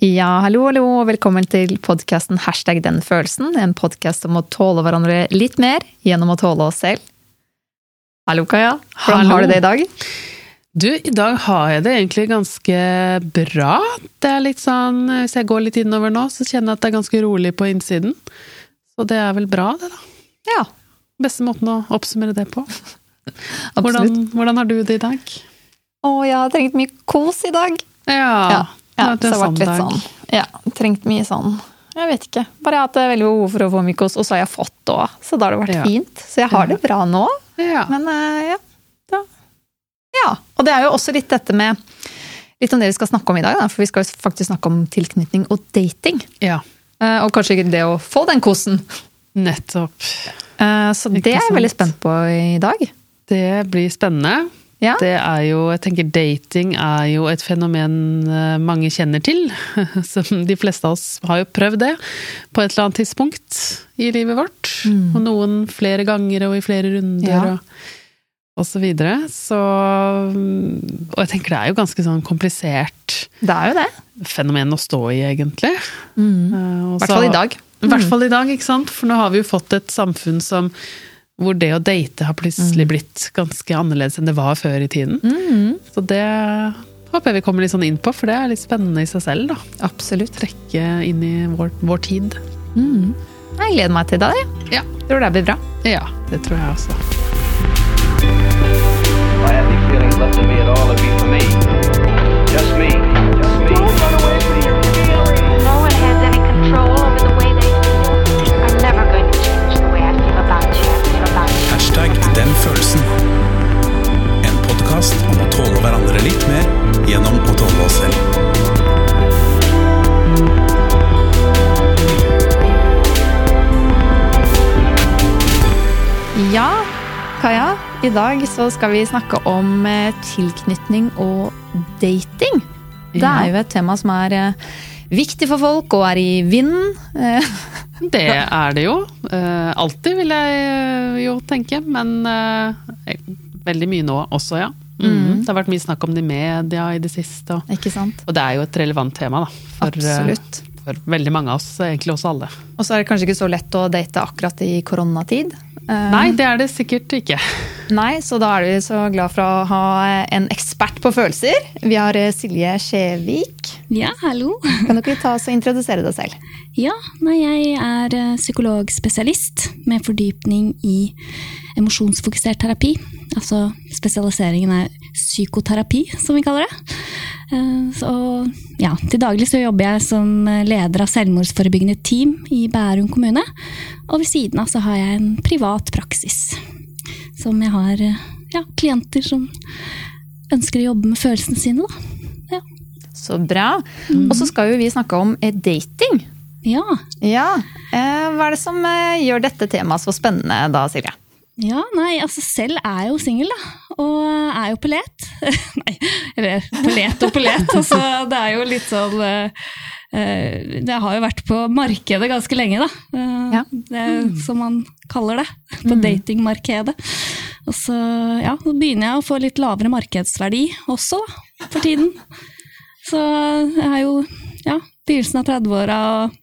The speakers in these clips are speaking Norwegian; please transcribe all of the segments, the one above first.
Ja, hallo, hallo, og velkommen til podkasten Hashtag den følelsen. En podkast om å tåle hverandre litt mer gjennom å tåle oss selv. Hallo, Kaja. Hvordan Hallo. har du det i dag? Du, i dag har jeg det egentlig ganske bra. Det er litt sånn, Hvis jeg går litt innover nå, så kjenner jeg at det er ganske rolig på innsiden. Så det er vel bra, det, da. Ja, Beste måten å oppsummere det på. Hvordan, hvordan har du det i dag? Å, jeg har trengt mye kos i dag. Ja, Ja, det har så vært det har vært sånn litt sånn. Ja, trengt mye sånn Jeg vet ikke. Bare jeg har hatt veldig behov for å få mye kos, og så har jeg fått det òg. Så da har det vært Ja. fint. Så jeg har det bra nå. Ja. Men eh, ja. ja. Ja. Og det er jo også litt dette med Litt om det vi skal snakke om i dag, da, for vi skal faktisk snakke om tilknytning og dating. ja, Eh, Og kanskje ikke det å få den kosen. nettopp. Eh, Så det er jeg veldig spent på i dag. Det blir spennende. Ja. Det er jo, jeg tenker Dating er jo et fenomen eh, mange kjenner til. Som de fleste av oss har jo prøvd det på et eller annet tidspunkt i livet vårt. Og noen flere ganger og i flere runder Ja. og, og så videre. Så, mm, og jeg tenker det er jo ganske sånn komplisert Det er jo det. fenomen å stå i, egentlig. I Eh, og hvert fall i dag. i hvert fall i dag, ikke sant? For nå har vi jo fått et samfunn som hvor det å date har plutselig blitt ganske annerledes enn det var før i tiden. Mm. Så det håper jeg vi kommer litt sånn inn på, for det er litt spennende i seg selv. da. Absolutt. Trekke inn i vår, vår tid. Mm. Jeg gleder meg til det. Ja. Tror det blir bra. ja, det tror jeg også. I have the feeling left in me at all, it'd be for me. Ja, Kaja. I dag så skal vi snakke om eh, tilknytning og dating. Det er jo et tema som er eh, viktig for folk og er i vinden. Eh, Det er det jo. Alltid, vil jeg jo tenke. Men veldig mye nå også, ja. Mm. Det har vært mye snakk om det i media i det siste. Og, og det er jo et relevant tema, da. For, Absolutt. For veldig mange av oss, egentlig oss alle. Og så er det kanskje ikke så lett å date akkurat i koronatid. Eh, Nei, det er det sikkert ikke. Nei, så da er vi så glad for å ha en ekspert på følelser. Vi har eh, Silje Skjevik. Ja, hallo. Kan dere ta oss og introdusere deg selv? Ja, nei, jeg er eh, psykologspesialist med fordypning i emosjonsfokusert terapi. Altså spesialiseringen er psykoterapi, som vi kaller det. Eh, Så ja, til daglig så jobber jeg som leder av selvmordsforebyggende team i Bærum kommune. Og ved siden av så har jeg en privat praksis. Som jeg har eh, ja, klienter som ønsker å jobbe med følelsene sine, da. Så bra. Og så skal jo vi snakke om eh, dating. ja. Ja. Eh, Hva er det som eh, gjør dette temaet så spennende da, Silje? Ja, nei, altså selv er jeg jo singel, da. Og er jo på let. nei, eller på let og på let. Altså, det er jo litt sånn Det har jo vært på markedet ganske lenge, da. Eh, Ja. Det er jo som man kaller det. På datingmarkedet. Og så ja, så begynner jeg å få litt lavere markedsverdi også, da, for tiden. Så jeg er jo ja, begynnelsen av 30-åra og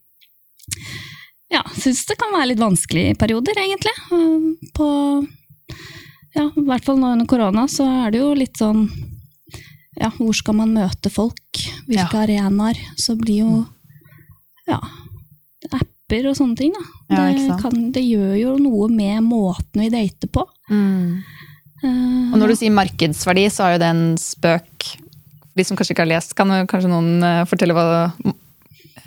ja, syns det kan være litt vanskelig i perioder, egentlig. På ja, i hvert fall nå under korona, så er det jo litt sånn Ja, hvor skal man møte folk? Hvilke arenaer? Så blir jo Ja. Apper og sånne ting, da. Ja, det, kan, det gjør jo noe med måten vi dater på. Eh, Og når du sier markedsverdi, så er jo det en spøk. De som kanskje ikke har lest, kan kanskje noen eh, fortelle hva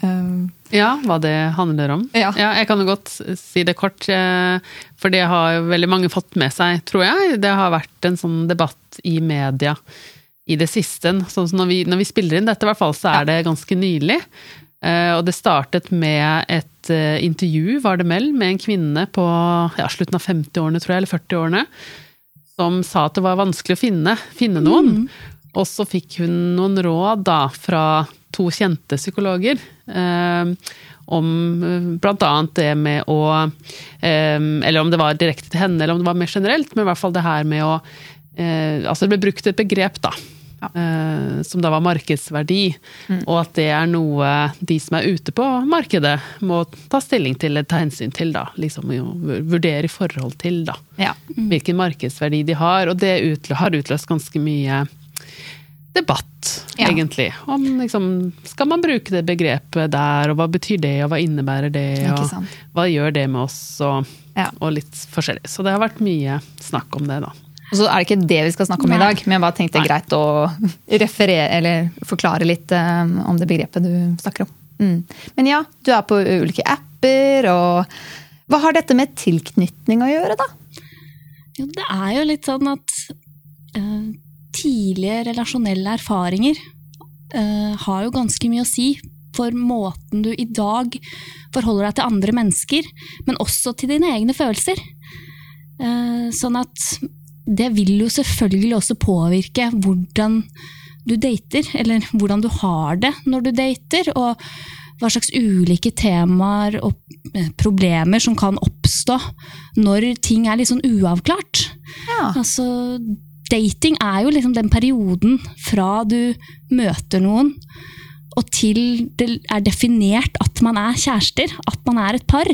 um... Ja, hva det handler om. Ja. jeg kan jo godt si det kort, eh, for det har veldig mange fått med seg, tror jeg. Det har vært en sånn debatt i media i det siste. Sånn når vi, når vi spiller inn dette, i hvert fall, så er det ganske nylig. Og det startet med et intervju, var det vel, med en kvinne på ja, slutten av 50-årene, tror jeg, eller 40-årene, som sa at det var vanskelig å finne, finne noen. Og så fikk hun noen råd da fra to kjente psykologer. Eh, om bl.a. det med å eh, Eller om det var direkte til henne, eller om det var mer generelt, men i hvert fall det her med å eh, Altså det ble brukt et begrep, da. eh, som da var markedsverdi, Mm. og at det er noe de som er ute på markedet må ta stilling til eller ta hensyn til, da. Liksom vurdere i forhold til, da. Ja. Hvilken markedsverdi de har, og det har utløst ganske mye debatt, Ja. egentlig. Om liksom, skal man bruke det begrepet der, og hva betyr det, og hva innebærer det, og hva gjør det med oss, og, Ja. og litt forskjellig. Så det har vært mye snakk om det, da. Og så er det ikke det vi skal snakke om i dag, men jeg bare tenkte det er greit å referere, eller forklare litt eh, om det begrepet du snakker om. Mm. Men ja, du er på ulike apper, og hva har dette med tilknytning å gjøre, da? Jo, det er jo litt sånn at eh, tidlige relasjonelle erfaringer uh, har jo ganske mye å si for måten du i dag forholder deg til andre mennesker, men også til dine egne følelser. Uh, sånn at det vil jo selvfølgelig også påvirke hvordan du dater, eller hvordan du har det når du dater, og hva slags ulike temaer og eh, problemer som kan oppstå når ting er litt sånn uavklart. Ja. Altså, dating er jo liksom den perioden fra du møter noen, og til det er definert at man er kjærester, at man er et par.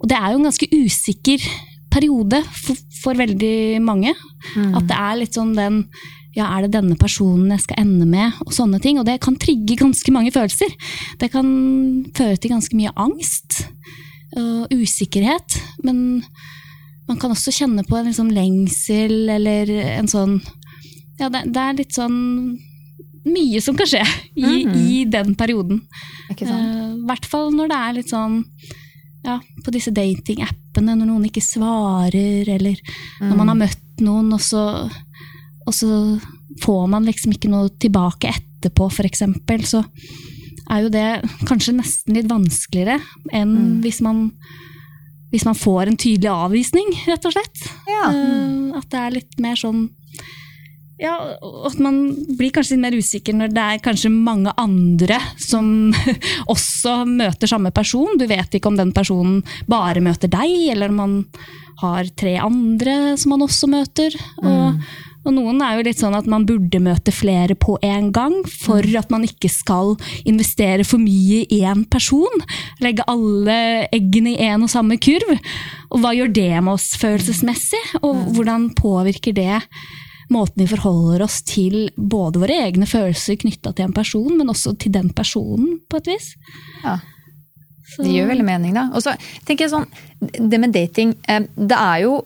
Og det er jo en ganske usikker periode for, for veldig mange. At det er litt sånn den ja, er det denne personen jeg skal ende med, og sånne ting. Og det kan trigge ganske mange følelser. Det kan føre til ganske mye angst og usikkerhet. Men man kan også kjenne på en liksom lengsel eller en sånn Ja, det, det er litt sånn mye som kan skje i, i den perioden. Eh, I hvert fall når det er litt sånn ja, på disse datingappene, når noen ikke svarer, eller når man har møtt noen, og så, og så får man liksom ikke noe tilbake etterpå, eksempel, så er jo det kanskje nesten litt vanskeligere enn hvis, man, hvis man får en tydelig avvisning, rett og slett. Ja. Uh, at det er litt mer sånn ja, at man blir kanskje litt mer usikker når det er kanskje mange andre som også møter samme person. Du vet ikke om den personen bare møter deg, eller om man har tre andre som man også møter. Og, og noen er jo litt sånn at man burde møte flere på en gang, for at man ikke skal investere for mye i én person. Legge alle eggene i én og samme kurv. Og hva gjør det med oss følelsesmessig, og hvordan påvirker det måten vi forholder oss til både våre egne følelser knytta til en person, men også til den personen, på et vis. Ja. Det gir veldig mening, da. Og så tenker jeg sånn, det med dating, eh, det er jo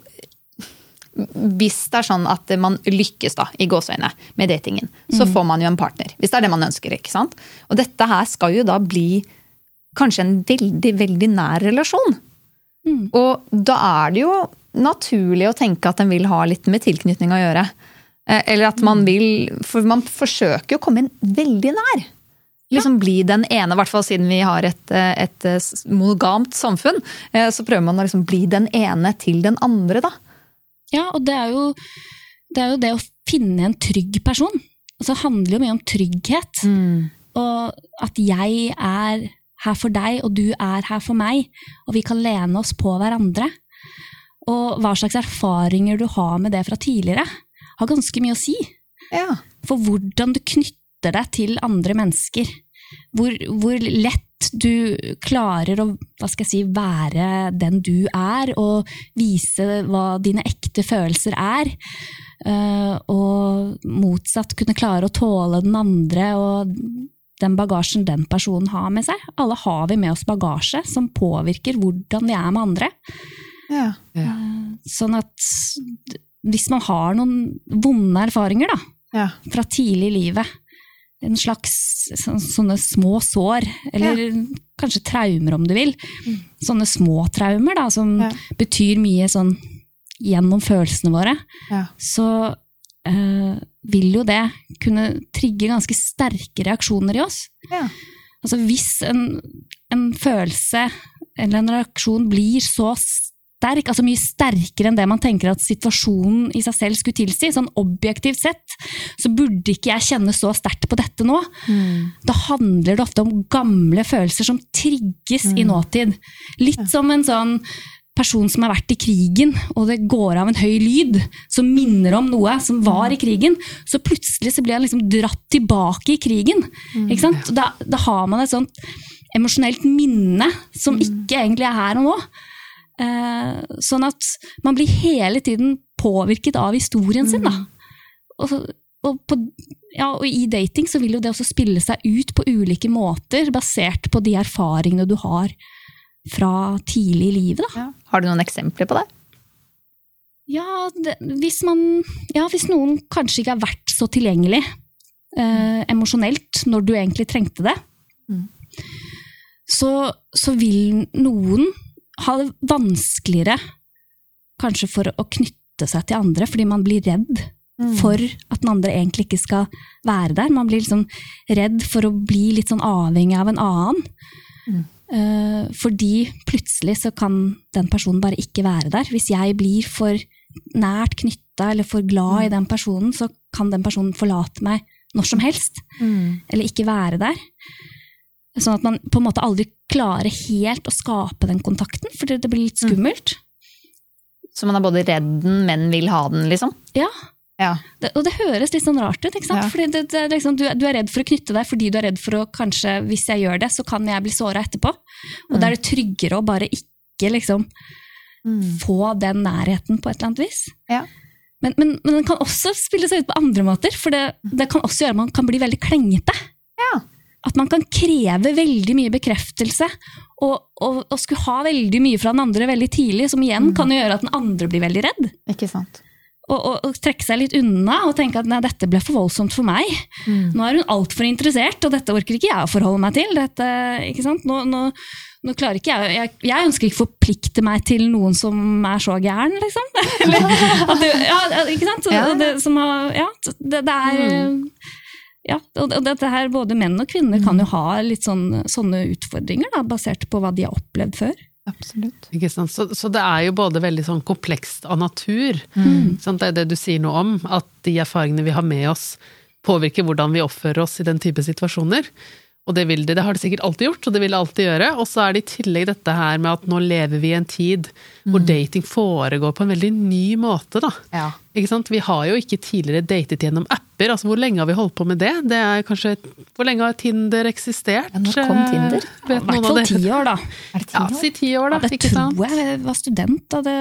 hvis det er sånn at man lykkes da, i gåseøyne med datingen, så får man jo en partner. Hvis det er det man ønsker. ikke sant? Og dette her skal jo da bli kanskje en veldig, veldig nær relasjon. Mm. Og da er det jo naturlig å tenke at den vil ha litt med tilknytning å gjøre. Eh, Eller at man vil For man forsøker jo å komme inn veldig nær. Liksom bli den ene, i hvert fall siden vi har et, eh, et eh, monogamt samfunn. Så prøver man å liksom bli den ene til den andre, da. Ja, og det er, jo, det er jo det å finne en trygg person. Altså, det handler jo mye om trygghet. Og at jeg er her for deg, og du er her for meg. Og vi kan lene oss på hverandre. Og hva slags erfaringer du har med det fra tidligere, har ganske mye å si. Ja. For hvordan du knytter deg til andre mennesker. Hvor, hvor lett du klarer å hva skal jeg si, være den du er, og vise hva dine ekte følelser er. Eh, og motsatt kunne klare å tåle den andre og den bagasjen den personen har med seg. Alle har vi med oss bagasje som påvirker hvordan vi er med andre. Ja. Sånn at hvis man har noen vonde erfaringer da, Ja. fra tidlig i livet, en slags så, sånne små sår, eller kanskje traumer om du vil, sånne små traumer da, som Ja. betyr mye sånn gjennom følelsene våre, Ja. så øh, vil jo det kunne trigge ganske sterke reaksjoner i oss. Ja. Altså hvis en, en følelse eller en reaksjon blir så sterk, altså mye sterkere enn det man tenker at situasjonen i seg selv skulle tilsi, sånn objektivt sett, så burde ikke jeg kjenne så sterkt på dette nå. Da handler det ofte om gamle følelser som trigges i nåtid. Litt som en sånn person som har vært i krigen, og det går av en høy lyd som minner om noe som var i krigen, så plutselig så blir han liksom dratt tilbake i krigen. Ikke sant? Da, da har man et sånt emosjonelt minne som ikke egentlig er her og nå. Eh, sånn at man blir hele tiden påvirket av historien sin. Da. Og, og, på, ja, og i dating så vil jo det også spille seg ut på ulike måter, basert på de erfaringene du har fra tidlig i livet. Da. Har du noen eksempler på det? Ja, det, hvis, man, ja, hvis noen kanskje ikke har vært så tilgjengelig eh, emosjonelt når du egentlig trengte det, så, så vil noen ha det vanskeligere kanskje for å knytte seg til andre, fordi man blir redd for at den andre egentlig ikke skal være der. Man blir liksom redd for å bli litt sånn avhengig av en annen. Eh, fordi plutselig så kan den personen bare ikke være der. Hvis jeg blir for nært knytta eller for glad i den personen, så kan den personen forlate meg når som helst. Eller ikke være der. Sånn at man på en måte aldri klarer helt å skape den kontakten, fordi det blir litt skummelt. Så man er både redd den, men vil ha den, liksom? Ja, Ja. det, Og det høres litt sånn rart ut. ikke sant? Ja. Fordi det, det, liksom, du, du er redd for å knytte deg fordi du er redd for å kanskje, hvis jeg gjør det, så kan jeg bli såra etterpå. Og da er det tryggere å bare ikke liksom få den nærheten på et eller annet vis. Ja. Men, men, men den kan også spille seg ut på andre måter, for det, det kan også gjøre at man kan bli veldig klengete. Ja. At man kan kreve veldig mye bekreftelse, og, og, og skulle ha veldig mye fra den andre veldig tidlig, som igjen kan gjøre at den andre blir veldig redd. Ikke sant? Og, og, trekke seg litt unna og tenke at nei, dette ble for voldsomt for meg. Nå er hun altfor interessert, og dette orker ikke jeg å forholde meg til. Dette, ikke sant? Nå, nå, nå klarer ikke jeg, jeg Jeg ønsker ikke å forplikte meg til noen som er så gæren, liksom. Eller, det, ja, ikke sant? Ja. Det, som har, ja, det, det er ja, og dette her, Både menn og kvinner kan jo ha litt sånn, sånne utfordringer, da, basert på hva de har opplevd før. Absolutt. Ikke sant? Så, så det er jo både veldig sånn komplekst av natur. Sant? Det er det du sier noe om, at de erfaringene vi har med oss, påvirker hvordan vi oppfører oss i den type situasjoner. Og det vil de. det har de sikkert alltid gjort, og det vil de alltid gjøre. Og så er det i tillegg dette her med at nå lever vi i en tid hvor dating foregår på en veldig ny måte, da. Ja. Ikke sant? Vi har jo ikke tidligere datet gjennom apper. altså Hvor lenge har vi holdt på med det? Det er kanskje, Hvor lenge har Tinder eksistert? Ja, når kom Tinder? Eh, I hvert fall ti år, da. Er det ti Ja, si ti år, da. Det ikke sant? jeg var student da det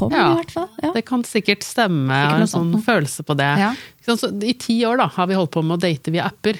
kom, Ja. i hvert fall. Ja. Det kan sikkert stemme. Jeg har en sånn noe. følelse på det. Ja. Så I ti år da, har vi holdt på med å date via apper,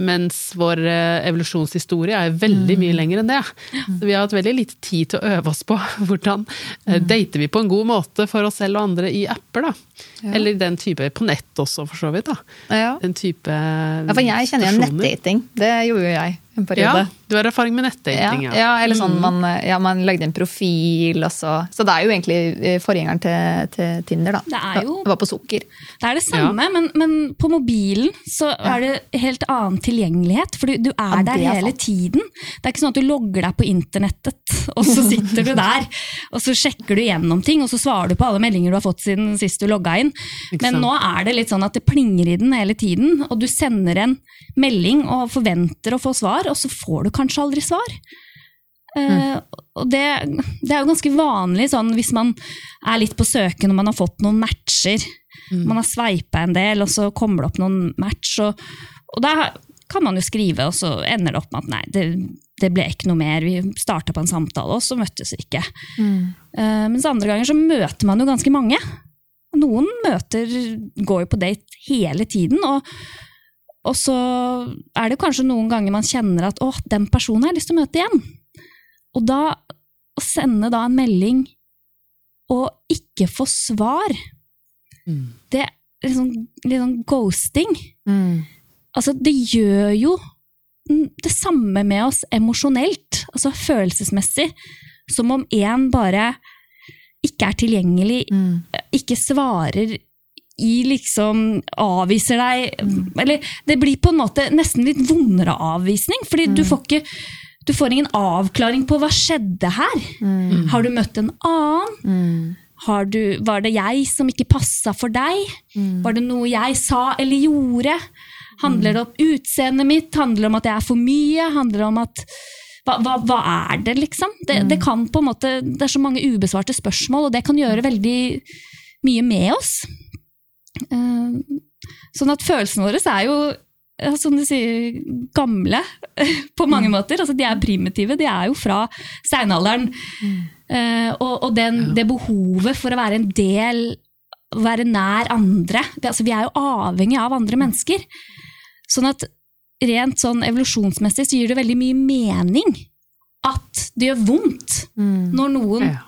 mens vår eh, evolusjonshistorie er veldig mye lenger enn det. Så vi har hatt veldig lite tid til å øve oss på hvordan mm. dater vi på en god måte for oss selv og andre i apper. da. Eller den type på nett også, for så vidt. da. Ja. Den type ja, for jeg kjenner jo nettdating. Det gjorde jo jeg en Ja, du har erfaring med Ja, nettdating, ja. ja, eller sånn man, ja, man lagde en profil, og så Så det er jo egentlig eh, forgjengeren til, til Tinder, da. Det er jo- Det var på sukker. Det er det samme, men, men på mobilen så er det helt annen tilgjengelighet. For du, du er Ja, der er hele sant. tiden. Det er ikke sånn at du logger deg på internettet, og så sitter du der. Og så sjekker du gjennom ting, og så svarer du på alle meldinger du har fått siden sist du logga inn. Ikke Men sant. nå er det litt sånn at det plinger i den hele tiden, og du sender en melding og forventer å få svar, og så får du kanskje aldri svar. Uh, og det, det er jo ganske vanlig sånn hvis man er litt på søken og man har fått noen matcher. Man har sveipa en del, og så kommer det opp noen match. Og, og da kan man jo skrive, og så ender det opp med at nei, det, det ble ikke noe mer. Vi starta på en samtale, og så møttes vi ikke. Eh, mens andre ganger så møter man jo ganske mange. Noen møter går jo på date hele tiden, og, og så er det kanskje noen ganger man kjenner at åh, den personen har jeg lyst til å møte igjen. Og da å sende da en melding og ikke få svar, det er liksom, sånn ghosting. Altså, det gjør jo det samme med oss emosjonelt, altså følelsesmessig, som om en bare ikke er tilgjengelig, ikke svarer i liksom avviser deg Eller det blir på en måte nesten litt vondere avvisning, fordi du får ikke du får ingen avklaring på hva skjedde her. Har du møtt en annen? Har du, var det jeg som ikke passa for deg? Var det noe jeg sa eller gjorde? Handler det om utseendet mitt? Handler det om at jeg er for mye? Handler det om at hva, hva, hva er det, liksom? Det, det kan på en måte, det er så mange ubesvarte spørsmål, og det kan gjøre veldig mye med oss. Eh, sånn at følelsene våre er jo, som du sier, gamle på mange måter. Altså, de er primitive, de er jo fra steinalderen. Eh, og og den, det behovet for å være en del, være nær andre. Det, altså, vi er jo avhengig av andre mennesker. Sånn at rent sånn evolusjonsmessig så gir det veldig mye mening at det gjør vondt når noen Ja.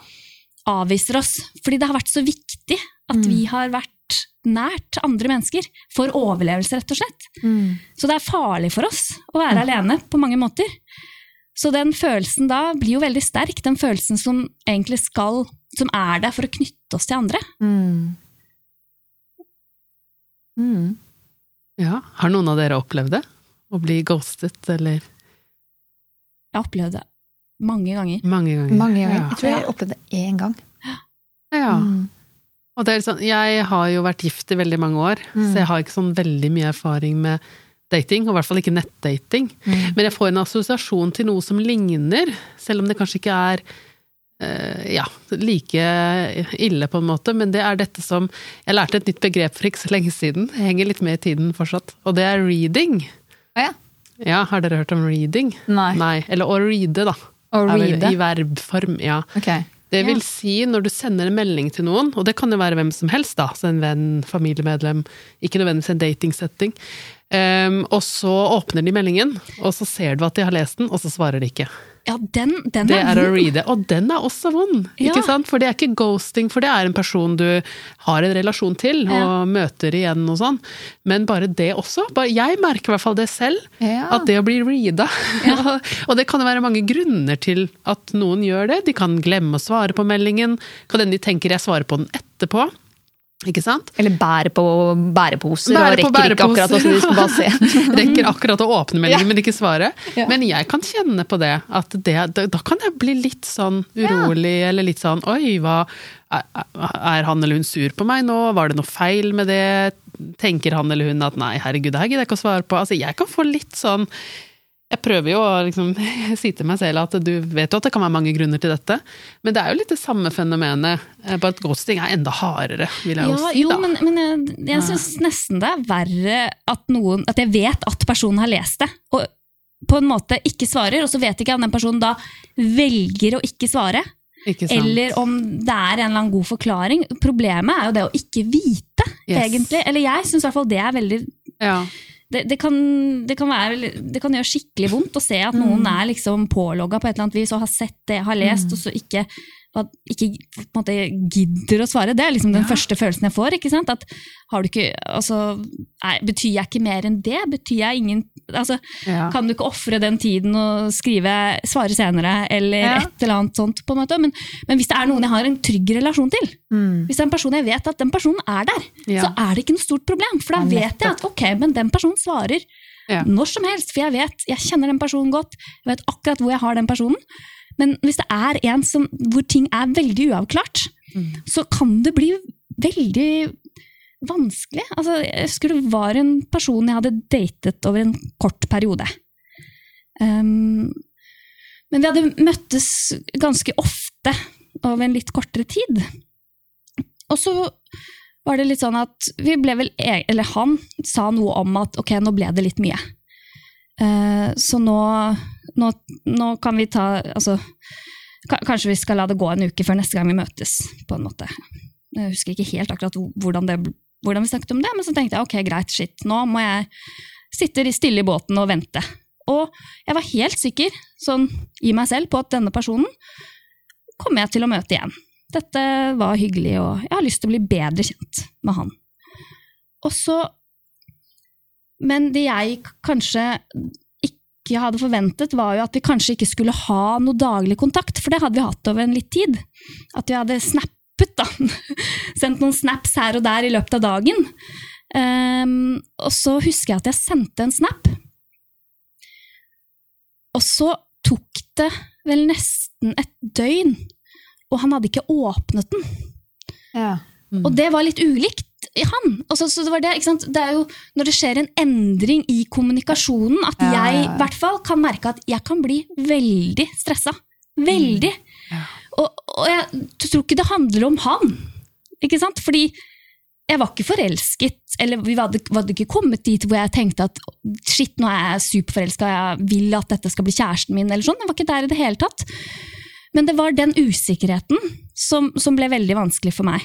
avviser oss. Fordi det har vært så viktig at vi har vært nært andre mennesker for overlevelse, rett og slett. Så det er farlig for oss å være alene på mange måter. Så den følelsen da blir jo veldig sterk, den følelsen som egentlig skal, som er der for å knytte oss til andre. Mm. Mm. Ja. Har noen av dere opplevd det? Å bli ghostet, eller Jeg har opplevd det mange ganger. mange ganger? Mange ganger. Ja. Jeg tror jeg opplevde det én gang. Ja. Mm. Og det er sånn, jeg har jo vært gift i veldig mange år, Mm. så jeg har ikke sånn veldig mye erfaring med dating, og i hvert fall ikke nettdating. Mm. Men jeg får en assosiasjon til noe som ligner, selv om det kanskje ikke er uh, ja, like ille på en måte, men det er dette som Jeg lærte et nytt begrep for ikke så lenge siden, jeg henger litt med i tiden fortsatt, og det er reading. Å ja. Ja, har dere hørt om reading? Nei. Nei. Eller å reade, da. Å reade. I verbform, ja. Ok. Det vil si når du sender en melding til noen, og det kan jo være hvem som helst, da, så en venn, familiemedlem, ikke nødvendigvis en datingsetting, um, og så åpner de meldingen, og så ser du at de har lest den, og så svarer de ikke. Ja, den, den Det er er å reade, og den er også vond, Ja. ikke sant? For det er ikke ghosting, for det er en person du har en relasjon til, og Ja. møter igjen og sånn, men bare det også. Bare, jeg merker i hvert fall det selv, Ja. at det å bli reada Og det kan være mange grunner til at noen gjør det. De kan glemme å svare på meldingen. Kan hende de tenker jeg svarer på den etterpå. Ikke sant? Eller bære på bæreposer Bære på og rekker ikke akkurat å bæreposer. skal bare se. Rekker akkurat å åpne meldingen, Ja. men ikke svare. Ja. Men jeg kan kjenne på det, at det, da, da kan jeg bli litt sånn urolig, eller litt sånn oi, hva er han eller hun sur på meg nå? Var det noe feil med det? Tenker han eller hun at nei, herregud, det her gidder jeg ikke å svare på. Altså, jeg kan få litt sånn jeg prøver jo å liksom, si til meg selv at du vet jo at det kan være mange grunner til dette, men det er jo litt det samme fenomenet, eh, bare at ghosting er enda hardere, vil jeg jo si. si. jo, da. men, men jeg, jeg syns nesten det er verre at, noen, at jeg vet at personen har lest det, og på en måte ikke svarer, og så vet ikke jeg om den personen da velger å ikke svare, Ikke sant? eller om det er en eller annen god forklaring. Problemet er jo det å ikke vite, Yes. egentlig. Eller jeg syns i hvert fall det er veldig ja. Det, det, kan, det, kan være, det kan gjøre skikkelig vondt å se at noen er liksom pålogga på et eller annet vis og har sett det, har lest, og så ikke, at ikke måte, gidder å svare. Det er liksom den første følelsen jeg får. ikke sant? At har du ikke, altså, nei, Betyr jeg ikke mer enn det? Betyr jeg ingen altså, Ja. Kan du ikke ofre den tiden og skrive, svare senere, eller Ja. et eller annet sånt? på en måte? Men, men hvis det er noen jeg har en trygg relasjon til, Mm. hvis det er en person jeg vet at den personen er der, Ja. så er det ikke noe stort problem. For da Ja, vet jeg at ok, men den personen svarer Ja. når som helst. For jeg vet, jeg kjenner den personen godt, jeg vet akkurat hvor jeg har den personen. Men hvis det er en som, hvor ting er veldig uavklart, Mm. så kan det bli veldig vanskelig. Altså, jeg husker det var en person jeg hadde datet over en kort periode. Um, men vi hadde møttes ganske ofte over en litt kortere tid. Og så var det litt sånn at vi ble vel, e- eller han sa noe om at ok, nå ble det litt mye. Uh, så nå, nå, nå kan vi ta altså, Kanskje vi skal la det gå en uke før neste gang vi møtes, på en måte. Jeg husker ikke helt akkurat hvordan, det, hvordan vi snakket om det, men så tenkte jeg ok, greit, shit, nå må jeg sitte stille i båten og vente. Og jeg var helt sikker sånn, i meg selv på at denne personen kommer jeg til å møte igjen. Dette var hyggelig, og jeg har lyst til å bli bedre kjent med han. Og så Men det jeg kanskje ikke hadde forventet, var jo at vi kanskje ikke skulle ha noe daglig kontakt, for det hadde vi hatt over en litt tid. At vi hadde snappet, da. Sendt noen snaps her og der i løpet av dagen. Um, og så husker jeg at jeg sendte en snap. Og så tok det vel nesten et døgn, og han hadde ikke åpnet den. Ja. Og det var litt ulikt han. Altså, så det, var det, ikke sant? det er jo når det skjer en endring i kommunikasjonen, at Ja, jeg i ja. hvert fall kan merke at jeg kan bli veldig stressa. Veldig. Og, og jeg tror ikke det handler om han. Ikke sant? Fordi jeg var ikke forelsket, eller vi hadde, hadde ikke kommet dit hvor jeg tenkte at shit, nå er jeg superforelska, jeg vil at dette skal bli kjæresten min, eller sånn. Jeg var ikke der i det hele tatt. Men det var den usikkerheten som, som ble veldig vanskelig for meg.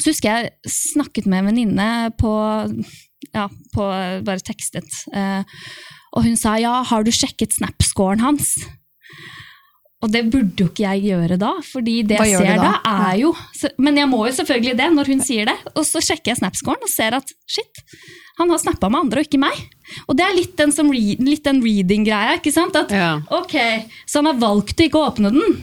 Så husker jeg snakket med en venninne på, ja, på Bare tekstet. Eh, og hun sa ja, har du sjekket Snap-scoren hans? Og det burde jo ikke jeg gjøre da, fordi det jeg ser da, da? er jo Men jeg må jo selvfølgelig det når hun sier det. Og så sjekker jeg Snap-scoren og ser at shit, han har snappa med andre og ikke meg. Og det er litt den, read, den reading-greia. ikke sant? At Ja. ok, Så han har valgt å ikke åpne den.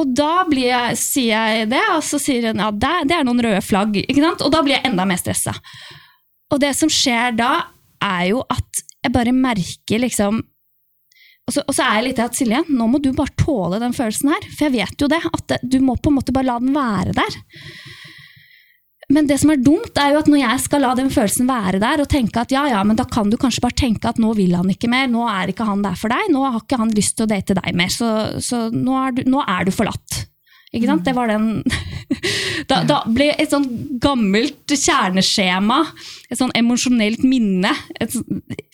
Og da jeg, sier jeg det, og så sier hun ja, det, det er noen røde flagg. Og da blir jeg enda mer stressa. Og det som skjer da, er jo at jeg bare merker liksom og så, og så er jeg litt at Silje, nå må du bare tåle den følelsen her. For jeg vet jo det, at du må på en måte bare la den være der. Men det som er dumt, er jo at når jeg skal la den følelsen være der, og tenke at ja, ja, men da kan du kanskje bare tenke at nå vil han ikke mer, nå er ikke han der for deg, nå har ikke han lyst til å date deg mer, så, så nå, er du, nå er du forlatt. Ikke sant? Det var den da, da ble et sånn gammelt kjerneskjema, et sånn emosjonelt minne, et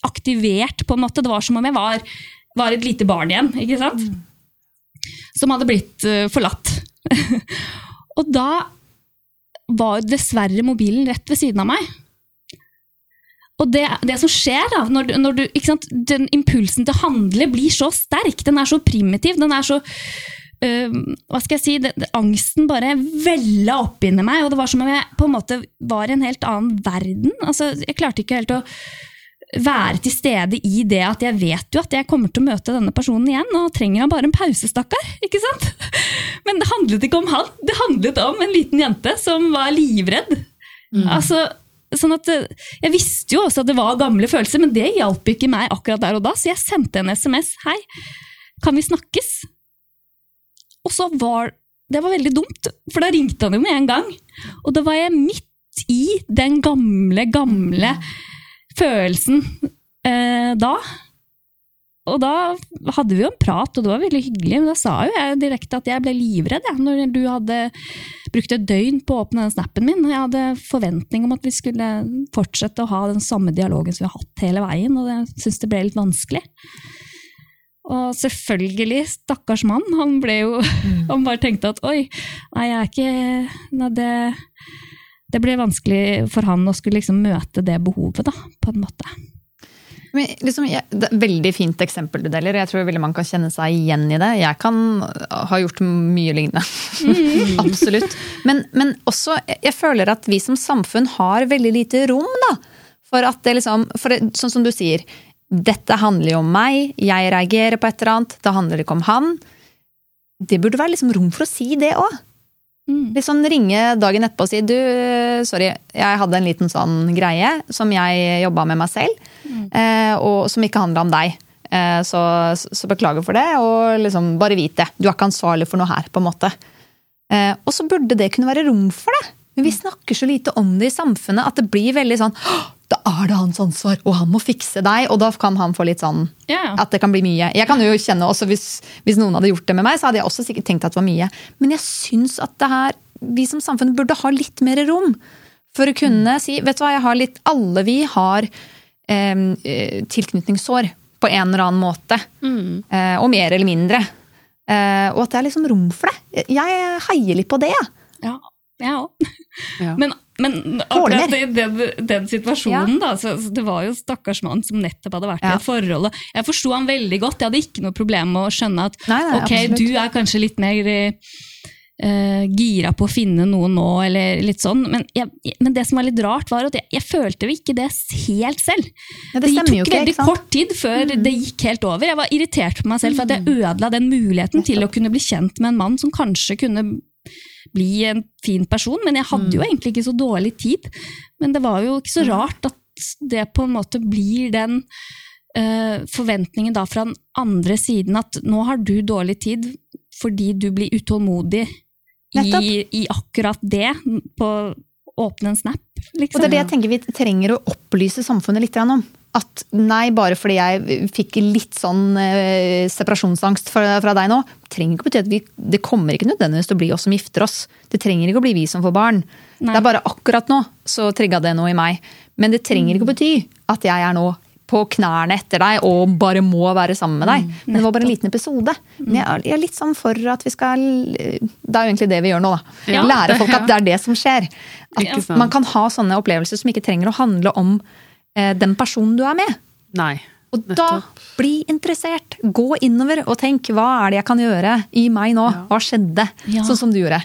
aktivert på en måte. Det var som om jeg var, var et lite barn igjen, ikke sant? Som hadde blitt eh, forlatt. og da var dessverre mobilen rett ved siden av meg. Og det, det som skjer da, når, når du, sant, den impulsen til å handle blir så sterk, den er så primitiv, den er så øh, hva skal jeg si, det, det, angsten bare vella opp inni meg, og det var som om jeg på en måte var i en helt annen verden. Altså, jeg klarte ikke helt å være til stede i det at jeg vet jo at jeg kommer til å møte denne personen igjen, og trenger han bare en pause, stakkar. Ikke sant? Men det handlet ikke om han, det handlet om en liten jente som var livredd. Altså, sånn at eh, Jeg visste jo også at det var gamle følelser, men det hjalp ikke meg akkurat der og da, så jeg sendte en SMS. Hei, kan vi snakkes? Og så var Det var veldig dumt, for da ringte han jo med en gang. Og da var jeg midt i den gamle, gamle følelsen eh, da. Og da hadde vi jo en prat, og det var veldig hyggelig. Men da sa jo jeg direkte at jeg ble livredd jeg, når du hadde brukt et døgn på å åpne den snappen min. Jeg hadde forventning om at vi skulle fortsette å ha den samme dialogen som vi har hatt hele veien, og jeg syntes det ble litt vanskelig. Og selvfølgelig, stakkars mann, han ble jo Han bare tenkte at oi, nei, jeg er ikke nei, det, det ble vanskelig for han å skulle liksom møte det behovet, da, på en måte. Men liksom, jeg, det er Veldig fint eksempel du deler. Jeg tror veldig mange kan kjenne seg igjen i det. Jeg kan ha gjort mye lignende. Absolutt. Men, men også, jeg, føler at vi som samfunn har veldig lite rom da, for at det liksom for det, Sånn som du sier, dette handler jo om meg, jeg reagerer på et eller annet, det handler ikke om han. Det burde være liksom rom for å si det òg. Mm. Liksom ringe dagen etterpå og si du, sorry, jeg hadde en liten sånn greie som jeg jobba med meg selv, eh, og som ikke handla om deg. Eh, så, så beklager for det, og liksom bare vit det. Du er ikke ansvarlig for noe her, på en måte. Eh, og så burde det kunne være rom for det. Men vi snakker så lite om det i samfunnet at det blir veldig sånn «Åh, Da er det hans ansvar, og han må fikse deg. Og da kan han få litt sånn ja. at det kan bli mye. Jeg kan jo kjenne også, hvis, hvis noen hadde gjort det med meg, så hadde jeg også sikkert tenkt at det var mye. Men jeg syns at det her, vi som samfunn burde ha litt mer rom. For å kunne si Vet du hva, jeg har litt Alle vi har eh, tilknytningssår på en eller annen måte. Eh, og mer eller mindre. Eh, og at det er liksom rom for det. Jeg heier litt på det. Ja, jeg òg. Ja. Men, men akkurat i den, den situasjonen, da, så, så det var jo stakkars mann som nettopp hadde vært Ja. i et forhold. og Jeg forsto han veldig godt. Jeg hadde ikke noe problem med å skjønne at Nei, nei, ok, absolutt. du er kanskje litt mer uh, gira på å finne noe nå, eller litt sånn. Men, jeg, men det som var litt rart, var at jeg, jeg følte jo ikke det helt selv. Ja, det stemmer tok ikke, veldig? Mm. kort tid før det gikk helt over. Jeg var irritert på meg selv for at jeg ødela den muligheten til å kunne bli kjent med en mann som kanskje kunne bli en fin person, men jeg hadde jo Mm. egentlig ikke så dårlig tid. Men det var jo ikke så rart at det på en måte blir den uh, forventningen da fra den andre siden at nå har du dårlig tid fordi du blir utålmodig i, i akkurat det. På, åpne en snap, Og liksom. det er det jeg tenker vi trenger å opplyse samfunnet litt om. At nei, bare fordi jeg fikk litt sånn eh, separasjonsangst fra, fra deg nå, trenger ikke bety at vi, det kommer ikke nødvendigvis til å bli oss som gifter oss. Det trenger ikke å bli vi som får barn. Nei. Det er bare akkurat nå så trigga det noe i meg. Men det trenger ikke å bety at jeg er nå på knærne etter deg og bare må være sammen med deg. Men det var bare en liten episode. Men jeg er- litt sånn for at vi skal Det er jo egentlig det vi gjør nå, da. Ja, Lære folk at det er det som skjer. At man kan ha sånne opplevelser som ikke trenger å handle om den personen du er med. Nei. Og da bli interessert. Gå innover og tenk hva er det jeg kan gjøre i meg nå? Hva skjedde? Ja. Sånn som du gjorde.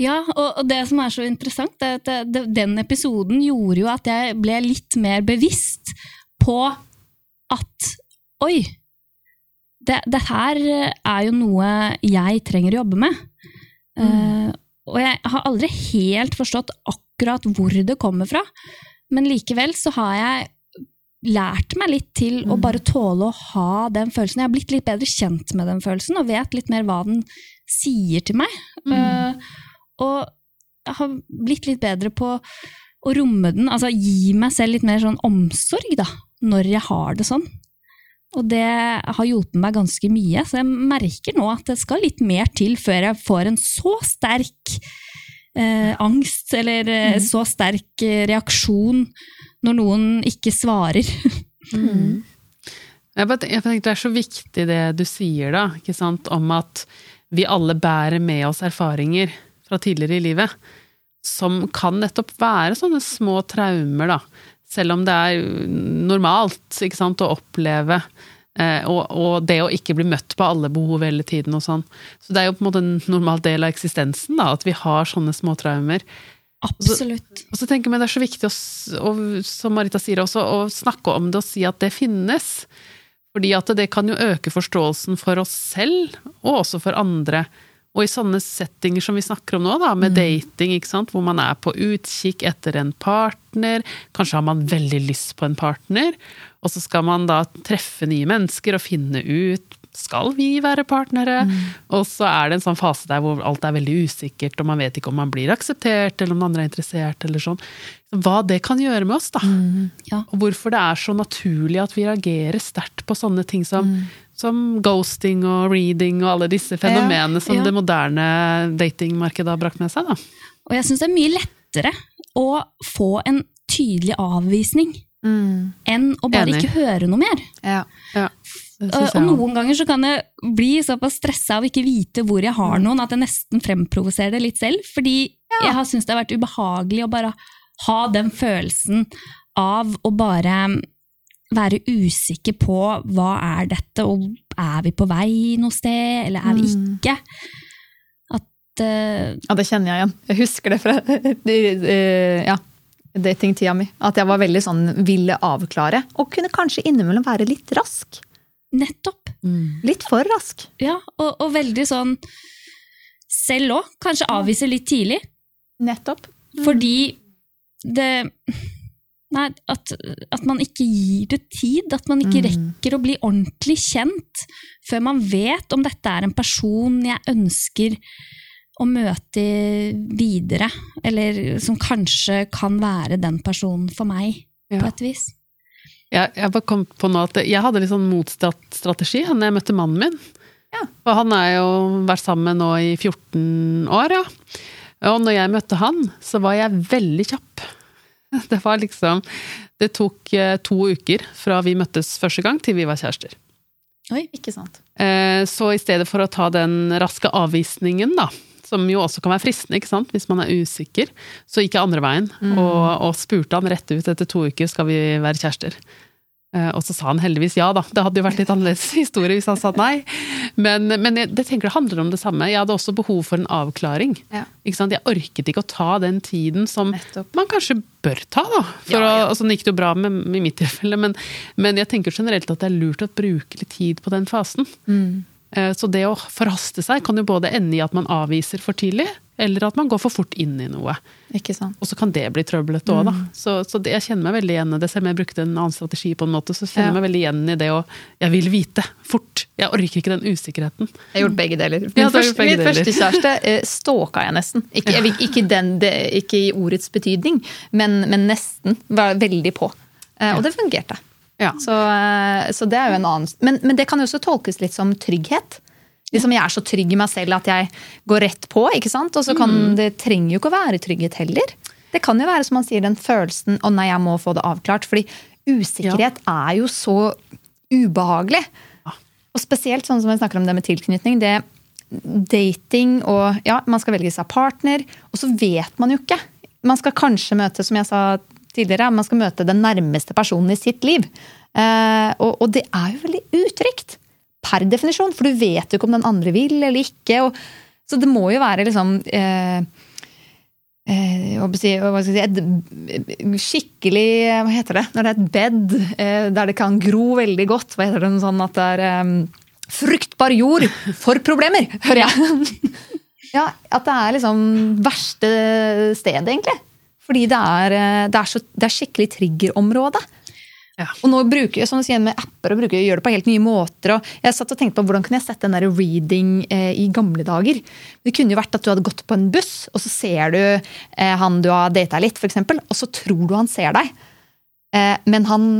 Ja, og, det som er så interessant, er at det, den episoden gjorde jo at jeg ble litt mer bevisst på at oi, det, det her er jo noe jeg trenger å jobbe med. Eh, og jeg har aldri helt forstått akkurat hvor det kommer fra, men likevel så har jeg lært meg litt til å bare tåle å ha den følelsen. Jeg har blitt litt bedre kjent med den følelsen, og vet litt mer hva den sier til meg. Eh, og jeg har blitt litt bedre på å romme den, altså gi meg selv litt mer sånn omsorg, da, når jeg har det sånn. Og det har hjulpet meg ganske mye, så jeg merker nå at det skal litt mer til før jeg får en så sterk eh, angst, eller eh, så sterk eh, reaksjon når noen ikke svarer. Jeg bare jeg tenker det er så viktig det du sier da, ikke sant, om at vi alle bærer med oss erfaringer fra tidligere i livet, som kan nettopp være sånne små traumer da, selv om det er normalt ikke sant, å oppleve, og, og det å ikke bli møtt på alle behov hele tiden og sånn. Så det er jo på en måte en normal del av eksistensen da, at vi har sånne småtraumer. Absolutt. Og så tenker jeg det er så viktig, å, og, som Marita sier også, å snakke om det og si at det finnes. Fordi at det kan jo øke forståelsen for oss selv, og også for andre. Og i sånne settinger som vi snakker om nå, da, med dating, ikke sant? hvor man er på utkikk etter en partner, kanskje har man veldig lyst på en partner, og så skal man da treffe nye mennesker og finne ut skal vi være partnere? Og så er det en sånn fase der hvor alt er veldig usikkert, og man vet ikke om man blir akseptert, eller om den andre er interessert, eller sånn. Hva det kan gjøre med oss, da. Ja. Og hvorfor det er så naturlig at vi reagerer sterkt på sånne ting som, som ghosting og reading og alle disse fenomenene som ja. det moderne datingmarkedet har brakt med seg. Da. Og jeg syns det er mye lettere å få en tydelig avvisning enn å bare Enig. ikke høre noe mer. Ja. Og noen ganger så kan jeg bli såpass stressa av ikke vite hvor jeg har noen, at jeg nesten fremprovoserer det litt selv. Fordi jeg har syntes det har vært ubehagelig å bare ha den følelsen av å bare være usikker på hva er dette, og er vi på vei noe sted, eller er vi ikke? At uh, Ja, det kjenner jeg igjen. Jeg husker det fra ja, datingtida mi. At jeg var veldig sånn ville avklare, og kunne kanskje innimellom være litt rask. nettopp. Litt for rask. Ja, og, og veldig sånn selv òg. Kanskje avvise litt tidlig. Nettopp. Fordi det Nei, at, at man ikke gir det tid. At man ikke rekker å bli ordentlig kjent før man vet om dette er en person jeg ønsker å møte videre. Eller som kanskje kan være den personen for meg, Ja. på et vis. Jeg, jeg bare kom på nå at jeg hadde litt sånn motstrategi da jeg møtte mannen min. Og han er jo vært sammen nå i 14 år, ja. Og når jeg møtte han, så var jeg veldig kjapp. Det var liksom Det tok eh, to uker fra vi møttes første gang til vi var kjærester. Oi, ikke sant. Eh, Så i stedet for å ta den raske avvisningen, da, som jo også kan være fristende ikke sant? hvis man er usikker, så gikk jeg andre veien og, og spurte han rett ut etter to uker skal vi være kjærester. Eh, Og så sa han heldigvis ja, da. Det hadde jo vært litt annerledes historie hvis han sa nei. Men, men jeg, det tenker det handler om det samme. Jeg hadde også behov for en avklaring. Ja. Jeg orket ikke å ta den tiden som Nettopp. man kanskje bør ta, da. For Ja, ja. Å, altså, sånn gikk det jo bra med, i mitt tilfelle, men, men jeg tenker generelt at det er lurt å bruke litt tid på den fasen. Mm. Eh, Så det å forhaste seg kan jo både ende i at man avviser for tidlig, eller at man går for fort inn i noe. Ikke sant. Og så kan det bli trøblete òg, da. Mm. Så, så det, jeg kjenner meg veldig igjen i det. Selv om jeg brukte en annen strategi på en måte, så kjenner jeg Ja. meg veldig igjen i det å Jeg vil vite fort. Jeg orker ikke den usikkerheten. Jeg har gjort begge deler. Min, Ja, først, begge min deler. første kjæreste eh, stalka jeg nesten. Ikke, jeg, ikke, den, det, ikke i ordets betydning, men, men nesten. Var veldig på. Eh, og det fungerte. Ja. Så, eh, så det er jo en annen men, men det kan jo også tolkes litt som trygghet. Liksom Jeg er så trygg i meg selv at jeg går rett på. ikke sant? Og så kan det trenger jo ikke å være trygghet heller. Det kan jo være som man sier, den følelsen 'å nei, jeg må få det avklart'. Fordi usikkerhet er jo så ubehagelig. Og spesielt sånn som vi snakker om det med tilknytning. det Dating og ja, man skal velge seg partner, og så vet man jo ikke. Man skal kanskje møte, som jeg sa tidligere, man skal møte den nærmeste personen i sitt liv. Eh, og, det er jo veldig utrygt. Per definisjon, for du vet jo ikke om den andre vil eller ikke. Så det må jo være liksom et skikkelig Hva heter det? Når det er et bed eh, der det kan gro veldig godt. Hva heter det? Noe sånn at det er eh, fruktbar jord for problemer, hører jeg. ja, At det er liksom verste stedet, egentlig. Fordi det er, eh, det er, så, det er skikkelig triggerområde. Ja. Og nå bruker jeg som du sier, med apper og bruker, gjør det på helt nye måter. og jeg satt og tenkte på Hvordan kunne jeg sett den der reading eh, i gamle dager? Det kunne jo vært at du hadde gått på en buss, og så ser du eh, han du har data litt, for eksempel, og så tror du han ser deg. Eh, men han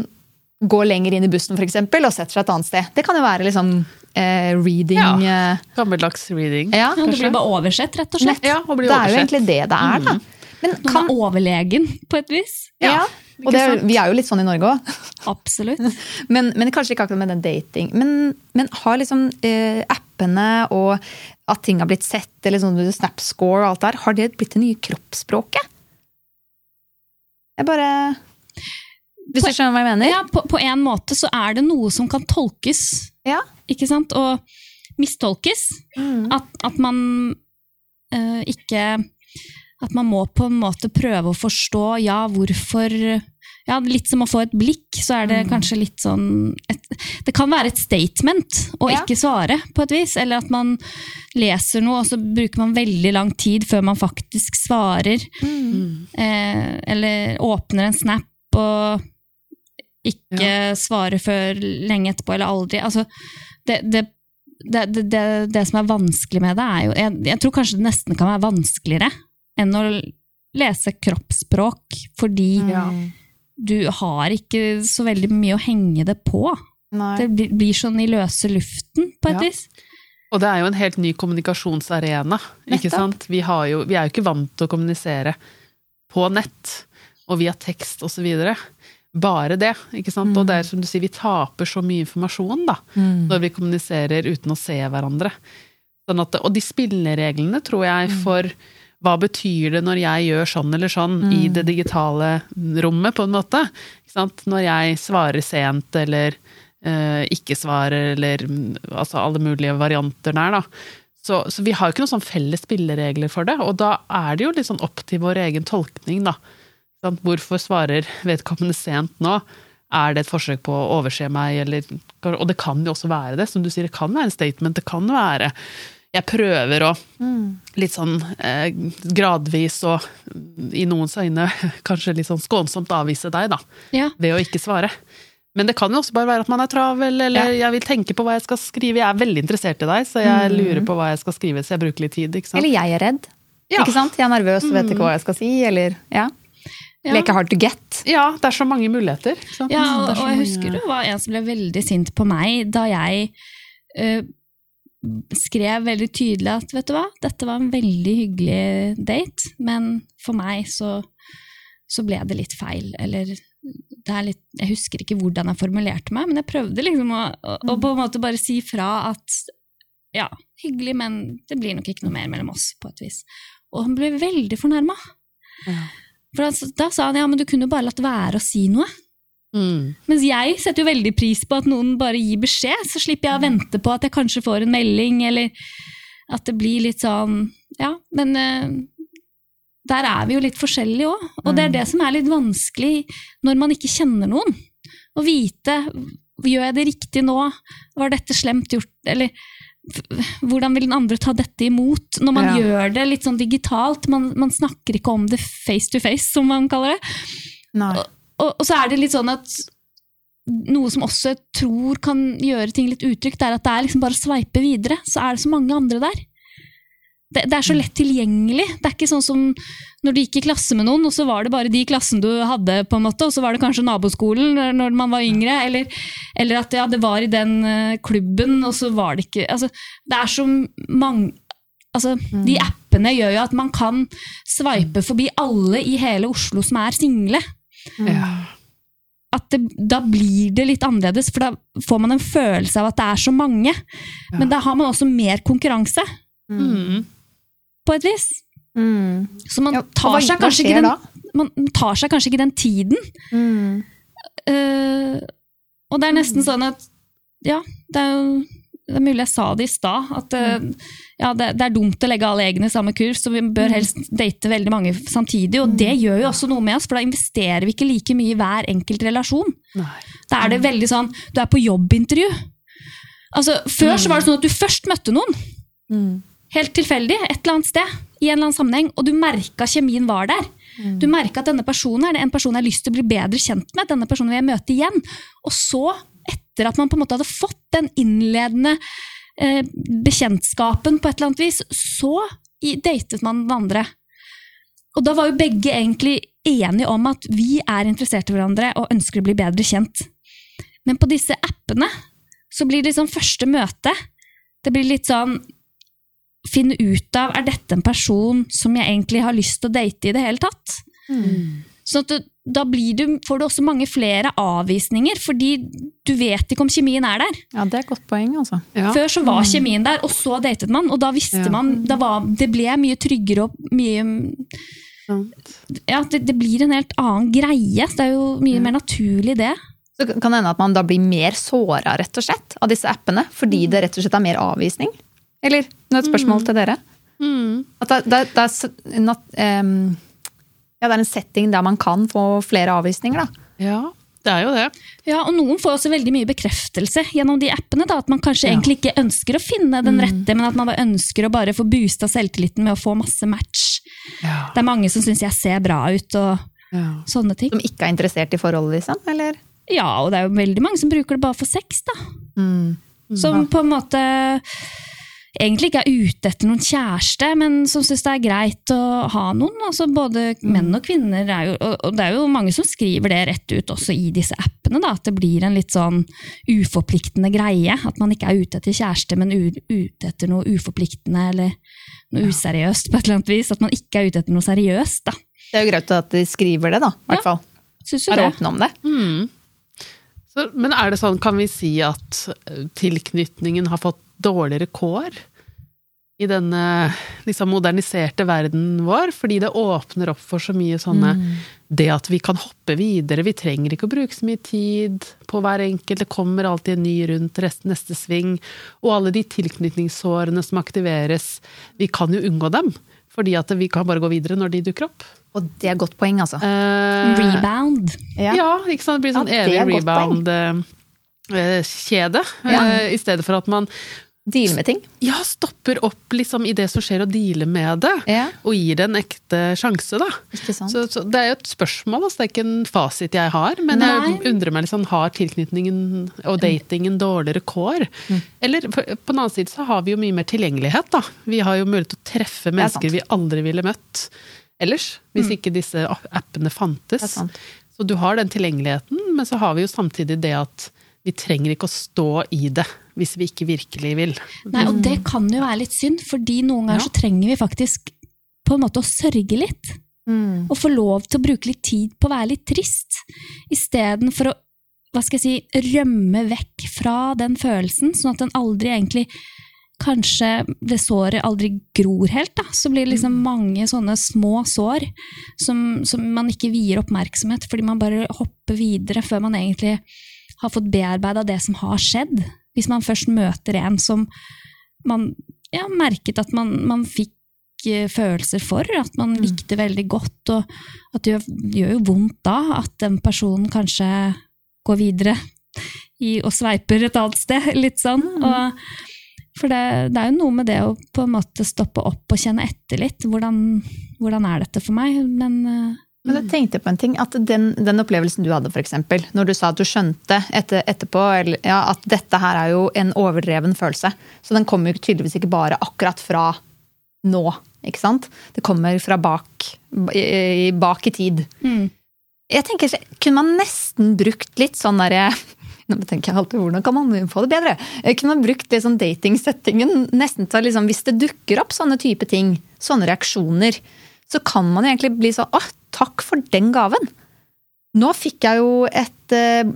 går lenger inn i bussen for eksempel, og setter seg et annet sted. Det kan jo være liksom eh, reading Ja, Gammeldags reading. ja, Ja, det blir bare oversett, rett og slett. Ja, og blir Det er jo egentlig det det er, da. Men Noen kan, er overlegen, på et vis. ja, og det, vi er jo litt sånn i Norge òg. Absolutt. Men, men kanskje ikke akkurat med den dating. Men, men har liksom eh, appene og at ting har blitt sett, eller sånn Snapscore og alt der, har det blitt det nye kroppsspråket? Jeg bare Hvis du skjønner hva jeg mener? Ja, på, på en måte så er det noe som kan tolkes, Ja. ikke sant? Og mistolkes. Mm. At, at man eh, ikke At man må på en måte prøve å forstå ja, hvorfor ja, Litt som å få et blikk, så er det kanskje litt sånn et, Det kan være et statement å Ja. ikke svare, på et vis. Eller at man leser noe, og så bruker man veldig lang tid før man faktisk svarer. Eh, eller åpner en snap og ikke svarer før lenge etterpå, eller aldri. Altså, det, det, det, det, det, det som er vanskelig med det, er jo jeg, jeg tror kanskje det nesten kan være vanskeligere enn å lese kroppsspråk, fordi Ja. du har ikke så veldig mye å henge det på. Nei. Det blir, blir sånn i løse luften, på et Ja. vis. Og det er jo en helt ny kommunikasjonsarena. ikke Nettopp. sant? Vi, har jo, vi er jo ikke vant til å kommunisere på nett og via tekst osv. Bare det. ikke sant? Og det er som du sier, vi taper så mye informasjon da, når vi kommuniserer uten å se hverandre. Sånn at, og de spillereglene, tror jeg, for hva betyr det når jeg gjør sånn eller sånn i det digitale rommet, på en måte. Når jeg svarer sent eller eh, ikke svarer, eller mm, altså alle mulige varianter der, da. Så, så vi har jo ikke noen sånn felles spilleregler for det, og da er det jo litt sånn opp til vår egen tolkning, da. Hvorfor svarer vedkommende sent nå? Er det et forsøk på å overse meg, eller Og det kan jo også være det, som du sier, det kan være en statement, det kan være Jeg prøver å litt sånn eh, gradvis og i noens øyne kanskje litt sånn skånsomt avvise deg, da, Ja. ved å ikke svare. Men det kan jo også bare være at man er travel, eller jeg vil tenke på hva jeg skal skrive. Jeg er veldig interessert i deg, så jeg lurer på hva jeg skal skrive, så jeg bruker litt tid. ikke sant? Eller jeg er redd. Ja. Ikke sant? Jeg er nervøs og vet ikke hva jeg skal si. Eller ja. Ja. leke hard to get. Ja, det er så mange muligheter. Ikke sant? Ja, og, så og jeg mange- husker det var en som ble veldig sint på meg da jeg eh, skrev veldig tydelig at vet du hva, dette var en veldig hyggelig date, men for meg så, så ble det litt feil. Eller det er litt, jeg husker ikke hvordan jeg formulerte meg, men jeg prøvde liksom å, å, å på en måte bare si fra at ja, hyggelig, men det blir nok ikke noe mer mellom oss, på et vis. Og han ble veldig fornærma. Ja. For da, da sa han ja, men du kunne bare latt være å si noe. Mm. Mens jeg setter jo veldig pris på at noen bare gir beskjed, så slipper jeg å vente på at jeg kanskje får en melding, eller at det blir litt sånn Ja, men uh, der er vi jo litt forskjellige òg. Og det er det som er litt vanskelig når man ikke kjenner noen. Å vite Gjør jeg det riktig nå? Var dette slemt gjort? Eller hvordan vil den andre ta dette imot når man Ja. gjør det litt sånn digitalt? Man, man snakker ikke om det face to face, som man kaller det. Nei. Og, og så er det litt sånn at noe som også jeg tror kan gjøre ting litt utrygt, er at det er liksom bare å sveipe videre, så er det så mange andre der. Det, det er så lett tilgjengelig. Det er ikke sånn som når du gikk i klasse med noen, og så var det bare de i klassen du hadde, på en måte, og så var det kanskje naboskolen når- man var yngre, eller, eller at ja, det var i den eh, klubben, og så var det ikke altså, Det er så mange Altså, De appene gjør jo at man kan sveipe forbi alle i hele Oslo som er single Ja. at det, da blir det litt annerledes, for da får man en følelse av at det er så mange. Men da har man også mer konkurranse, Mm. på et vis. Mm. Så man Ja, tar, hva- seg hva kanskje skjer ikke den, man tar seg kanskje ikke den tiden. Mm. Uh, og det er nesten sånn at Ja, det er jo det er mulig jeg sa det i stad, at eh, ja, det, det er dumt å legge alle eggene i samme kurv, så vi bør helst date veldig mange samtidig. Og det gjør jo også noe med oss, for da investerer vi ikke like mye i hver enkelt relasjon. Nei. Da er det veldig sånn Du er på jobbintervju. Altså, før så var det sånn at du først møtte noen, Mm. helt tilfeldig, et eller annet sted, i en eller annen sammenheng, og du merka kjemien var der. Du merka at denne personen er en person jeg har lyst til å bli bedre kjent med. denne personen vil jeg møte igjen. Og så, etter at man på en måte hadde fått den innledende eh, bekjentskapen på et eller annet vis, så datet man den andre. Og da var jo begge egentlig enige om at vi er interessert i hverandre og ønsker å bli bedre kjent. Men på disse appene så blir det liksom første møte. Det blir litt sånn Finne ut av er dette en person som jeg egentlig har lyst til å date i det hele tatt. Sånn at du, da blir du, får du også mange flere avvisninger, fordi du vet ikke om kjemien er der. Ja, det er et godt poeng, altså. Ja. Før så var kjemien der, og så datet man, og da visste Ja. man da var, Det ble mye tryggere og mye. Ja, det, det blir en helt annen greie. Det er jo mye mer naturlig, det. Så kan det hende at man da blir mer såra rett og slett av disse appene, fordi det rett og slett er mer avvisning? Eller nå et spørsmål til dere. Mm. At det, det, det, er, em, ja, det er en setting der man kan få flere avvisninger, da. ja, det er jo det. Ja, og noen får også veldig mye bekreftelse gjennom de appene. Da, at man kanskje egentlig ikke ønsker å finne den rette, men at man bare ønsker å bare få boosta selvtilliten med å få masse match. Ja. Det er mange som syns jeg ser bra ut og Ja. sånne ting. Som ikke er interessert i forholdet, liksom? Eller? Ja, og det er jo veldig mange som bruker det bare for sex, da. Mm. Som på en måte egentlig ikke er ute etter noen kjæreste, men som syns det er greit å ha noen. Altså både menn og kvinner er jo Og det er jo mange som skriver det rett ut også i disse appene, da, at det blir en litt sånn uforpliktende greie. At man ikke er ute etter kjæreste, men u ute etter noe uforpliktende eller noe useriøst på et eller annet vis. At man ikke er ute etter noe seriøst, da. Det er jo greit at de skriver det, da. I hvert fall. Synes jo Er det. åpne om det. Mm. Så, men er det sånn, kan vi si at eh, tilknytningen har fått dårligere kår i denne liksom, moderniserte verden vår? Fordi det åpner opp for så mye sånne Det at vi kan hoppe videre, vi trenger ikke å bruke så mye tid på hver enkelt, det kommer alltid en ny rundt rest, neste sving. Og alle de tilknytningssårene som aktiveres, vi kan jo unngå dem. Fordi at vi kan bare gå videre når de dukker opp. Og det er godt poeng, altså. Eh, Rebound. ja. ikke sant? Det blir sånn Ja, evig rebound-kjede. Ja. I stedet for at man Deale med ting. ja, stopper opp liksom i det som skjer, og dealer med det. Ja. Og gir det en ekte sjanse, da. Så, så det er jo et spørsmål, altså. det er ikke en fasit jeg har. Men jeg undrer meg sånn, har tilknytningen og datingen dårligere kår? Mm. Eller på den annen side så har vi jo mye mer tilgjengelighet, da. Vi har jo mulighet til å treffe er mennesker vi aldri ville møtt ellers, hvis ikke disse appene fantes. Så du har den tilgjengeligheten, men så har vi jo samtidig det at vi trenger ikke å stå i det hvis vi ikke virkelig vil. Nei, og det kan jo være litt synd, fordi noen ganger Ja. så trenger vi faktisk på en måte å sørge litt. Mm. Og få lov til å bruke litt tid på å være litt trist, istedenfor å hva skal jeg si, rømme vekk fra den følelsen, sånn at den aldri egentlig Kanskje det såret aldri gror helt, da. Så blir det liksom mange sånne små sår som, som man ikke vier oppmerksomhet, fordi man bare hopper videre før man egentlig har fått bearbeida det som har skjedd. Hvis man først møter en som man ja, merket at man, man fikk eh, følelser for, at man likte veldig godt, og at det gjør, gjør jo vondt da at den personen kanskje går videre i, og sveiper et annet sted, litt sånn. Og For det, det er jo noe med det å på en måte stoppe opp og kjenne etter litt. Hvordan, hvordan er dette for meg? Men eh, Men jeg tenkte på en ting, at den, den opplevelsen du hadde, for eksempel, når du sa at du skjønte etter, etterpå eller, ja, at dette her er jo en overdreven følelse. Så den kommer jo tydeligvis ikke bare akkurat fra nå, ikke sant? Det kommer fra bak i, bak i tid. mm. Jeg tenker, Kunne man nesten brukt litt sånn derre Nå tenker jeg alltid, Hvordan kan man få det bedre? Eh, Kunne man brukt det sånn datingsettingen nesten til liksom, Hvis det dukker opp sånne type ting, sånne reaksjoner, så kan man egentlig bli sånn Å, takk for den gaven! Nå fikk jeg jo et, eh,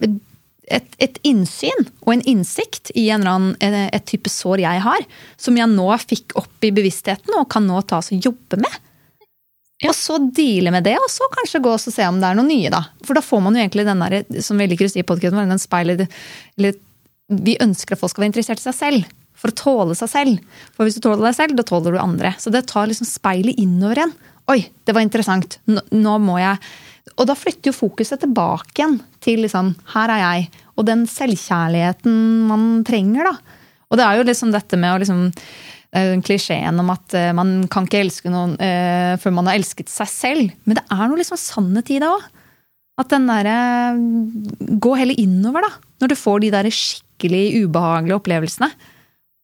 et, et innsyn og en innsikt i en annen, eh, et type sår jeg har, som jeg nå fikk opp i bevisstheten og kan nå ta og jobbe med. Og så deale med det, og så kanskje gå og se om det er noe nye. da. For da får man jo egentlig den der, som vi liker å si i podcasten, den speilet Vi ønsker at folk skal være interessert i seg selv. For å tåle seg selv. For hvis du tåler deg selv, da tåler du andre. Så det tar liksom speilet innover igjen. Oi, det var interessant. Nå, nå må jeg Og da flytter jo fokuset tilbake igjen til liksom Her er jeg. Og den selvkjærligheten man trenger, da. Og det er jo liksom dette med å liksom klisjeen om at eh, man kan ikke elske noen eh, før man har elsket seg selv. Men det er noe liksom sannhet i det òg. At den derre Gå heller innover, da. Når du får de der skikkelig ubehagelige opplevelsene.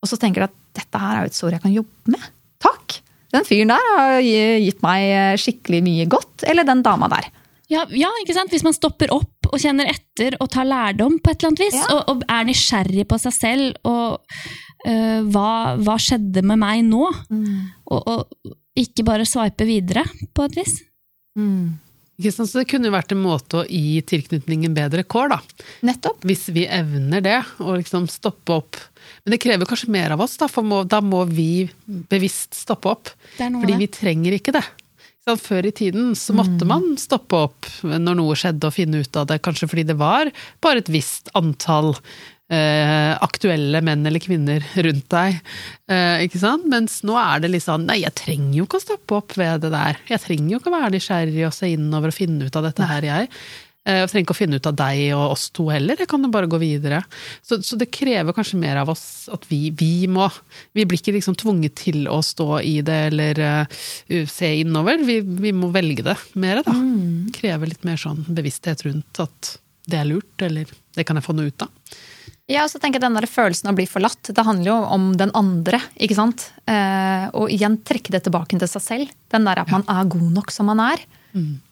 Og så tenker du at dette her er jo et sår jeg kan jobbe med. Takk! Den fyren der har gitt meg eh, skikkelig mye godt. Eller den dama der. Ja, ja, ikke sant? Hvis man stopper opp og kjenner etter og tar lærdom på et eller annet vis, Ja. og, og er nysgjerrig på seg selv og øh, hva, hva skjedde med meg nå? Og, og ikke bare sveipe videre, på et vis. Sant? Så det kunne jo vært en måte å gi tilknytningen bedre kår, da. Nettopp. Hvis vi evner det, og liksom stoppe opp. Men det krever kanskje mer av oss, da, for må, da må vi bevisst stoppe opp. Fordi vi trenger ikke det. Så før i tiden så måtte man stoppe opp når noe skjedde og finne ut av det, kanskje fordi det var bare et visst antall eh, aktuelle menn eller kvinner rundt deg. Eh, ikke sant? Mens nå er det litt sånn nei, jeg trenger jo ikke å stoppe opp ved det der. Jeg trenger jo ikke å være nysgjerrig og se innover og finne ut av dette her, jeg. Eh, Jeg trenger ikke å finne ut av deg og oss to heller, jeg kan jo bare gå videre. Så, så det krever kanskje mer av oss at vi, vi må Vi blir ikke liksom tvunget til å stå i det eller uh, se innover. Vi, vi må velge det mer, da. Mm. Krever litt mer sånn bevissthet rundt at det er lurt, eller det kan jeg få noe ut av. Ja, så tenker jeg Den der følelsen av å bli forlatt, det handler jo om den andre. ikke sant? Eh, og igjen trekke det tilbake til seg selv. Den der at man er god nok som man er.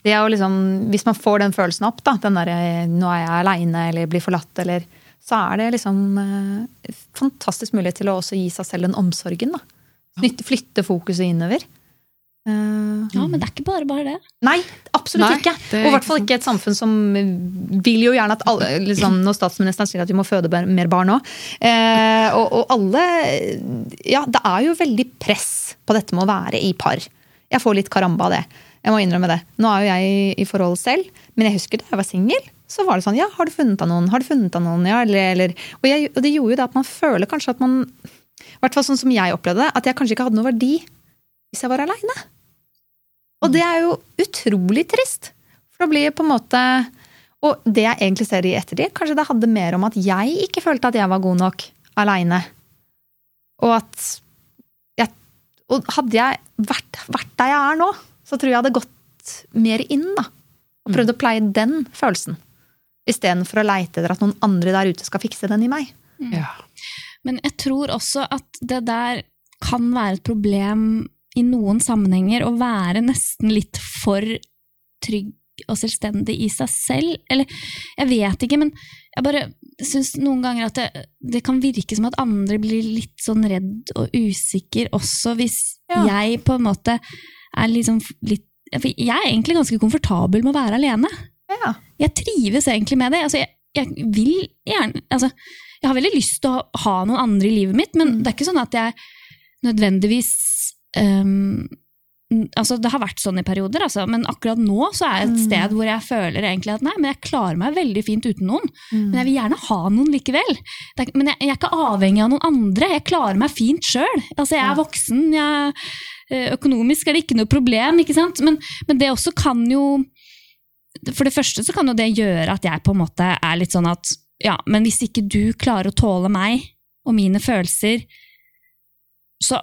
Det er jo liksom, Hvis man får den følelsen opp, da, den der, eh, 'nå er jeg aleine' eller 'blir forlatt', eller, så er det liksom eh, fantastisk mulighet til å også gi seg selv den omsorgen. da. Flytte fokuset innover. Eh, Ja, men det er ikke bare bare det. Nei, absolutt Nei, ikke. Og i hvert fall ikke et samfunn som vil jo gjerne at alle liksom, Når statsministeren sier at vi må føde mer barn òg. Eh, og, og alle Ja, det er jo veldig press på dette med å være i par. Jeg får litt karamba av det. Jeg må innrømme det. Nå er jo jeg i, forhold selv, men jeg husker da jeg var singel. Så var det sånn Ja, har du funnet av noen? Har du funnet av noen? Ja, eller, eller. Og, jeg, og det gjorde jo det at man føler kanskje at man I hvert fall sånn som jeg opplevde det, at jeg kanskje ikke hadde noe verdi hvis jeg var aleine. Og det er jo utrolig trist. For da blir det på en måte Og det jeg egentlig ser i ettertid, kanskje det hadde mer om at jeg ikke følte at jeg var god nok aleine. Og at jeg, Og hadde jeg vært, vært der jeg er nå, så tror jeg jeg hadde gått mer inn, da. Og prøvd å pleie den følelsen. Istedenfor å leite etter at noen andre der ute skal fikse den i meg. Ja. Men jeg tror også at det der kan være et problem i noen sammenhenger å være nesten litt for trygg og selvstendig i seg selv. Eller jeg vet ikke, men jeg bare syns noen ganger at det, det kan virke som at andre blir litt sånn redd og usikker også hvis Ja. jeg på en måte er liksom litt Jeg er egentlig ganske komfortabel med å være alene. Ja. Jeg trives egentlig med det. Altså, jeg, jeg vil gjerne altså, Jeg har veldig lyst til å ha noen andre i livet mitt, men det er ikke sånn at jeg nødvendigvis n- altså Det har vært sånn i perioder, altså, men akkurat nå så er jeg et sted hvor jeg føler egentlig at nei, men jeg klarer meg veldig fint uten noen. Men jeg vil gjerne ha noen likevel. Er, men jeg, jeg er ikke avhengig av noen andre. Jeg klarer meg fint sjøl. Altså, jeg er voksen. Jeg, eh, økonomisk er det ikke noe problem, ikke sant? Men, men det også kan jo For det første så kan jo det gjøre at jeg på en måte er litt sånn at ja, men hvis ikke du klarer å tåle meg og mine følelser, så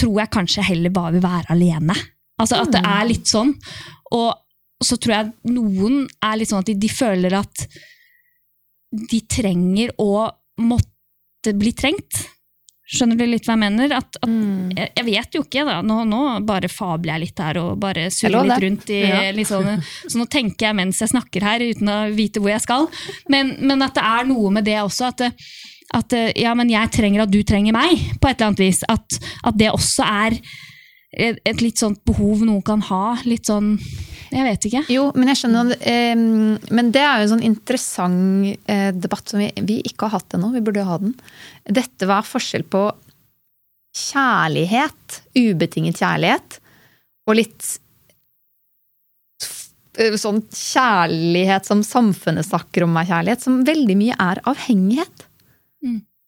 tror jeg kanskje heller bare vil være alene. Altså at det er litt sånn. Og så tror jeg noen er litt sånn at de, de føler at de trenger å måtte bli trengt. Skjønner du litt hva jeg mener? At, at, Mm. jeg, vet jo ikke, da. Nå, nå bare fabler jeg litt her og bare er surrer litt rundt. i Ja. litt sånn, Så nå tenker jeg mens jeg snakker her, uten å vite hvor jeg skal. Men, men at det er noe med det også. At, det- at ja, men jeg trenger at du trenger meg, på et eller annet vis. At, at det også er et, et litt sånt behov noen kan ha. Litt sånn Jeg vet ikke. Jo, men jeg skjønner eh, Men det er jo en sånn interessant eh, debatt som vi, vi ikke har hatt ennå. Vi burde jo ha den. Dette var forskjell på kjærlighet, ubetinget kjærlighet, og litt eh, sånn kjærlighet som samfunnet snakker om er kjærlighet, som veldig mye er avhengighet.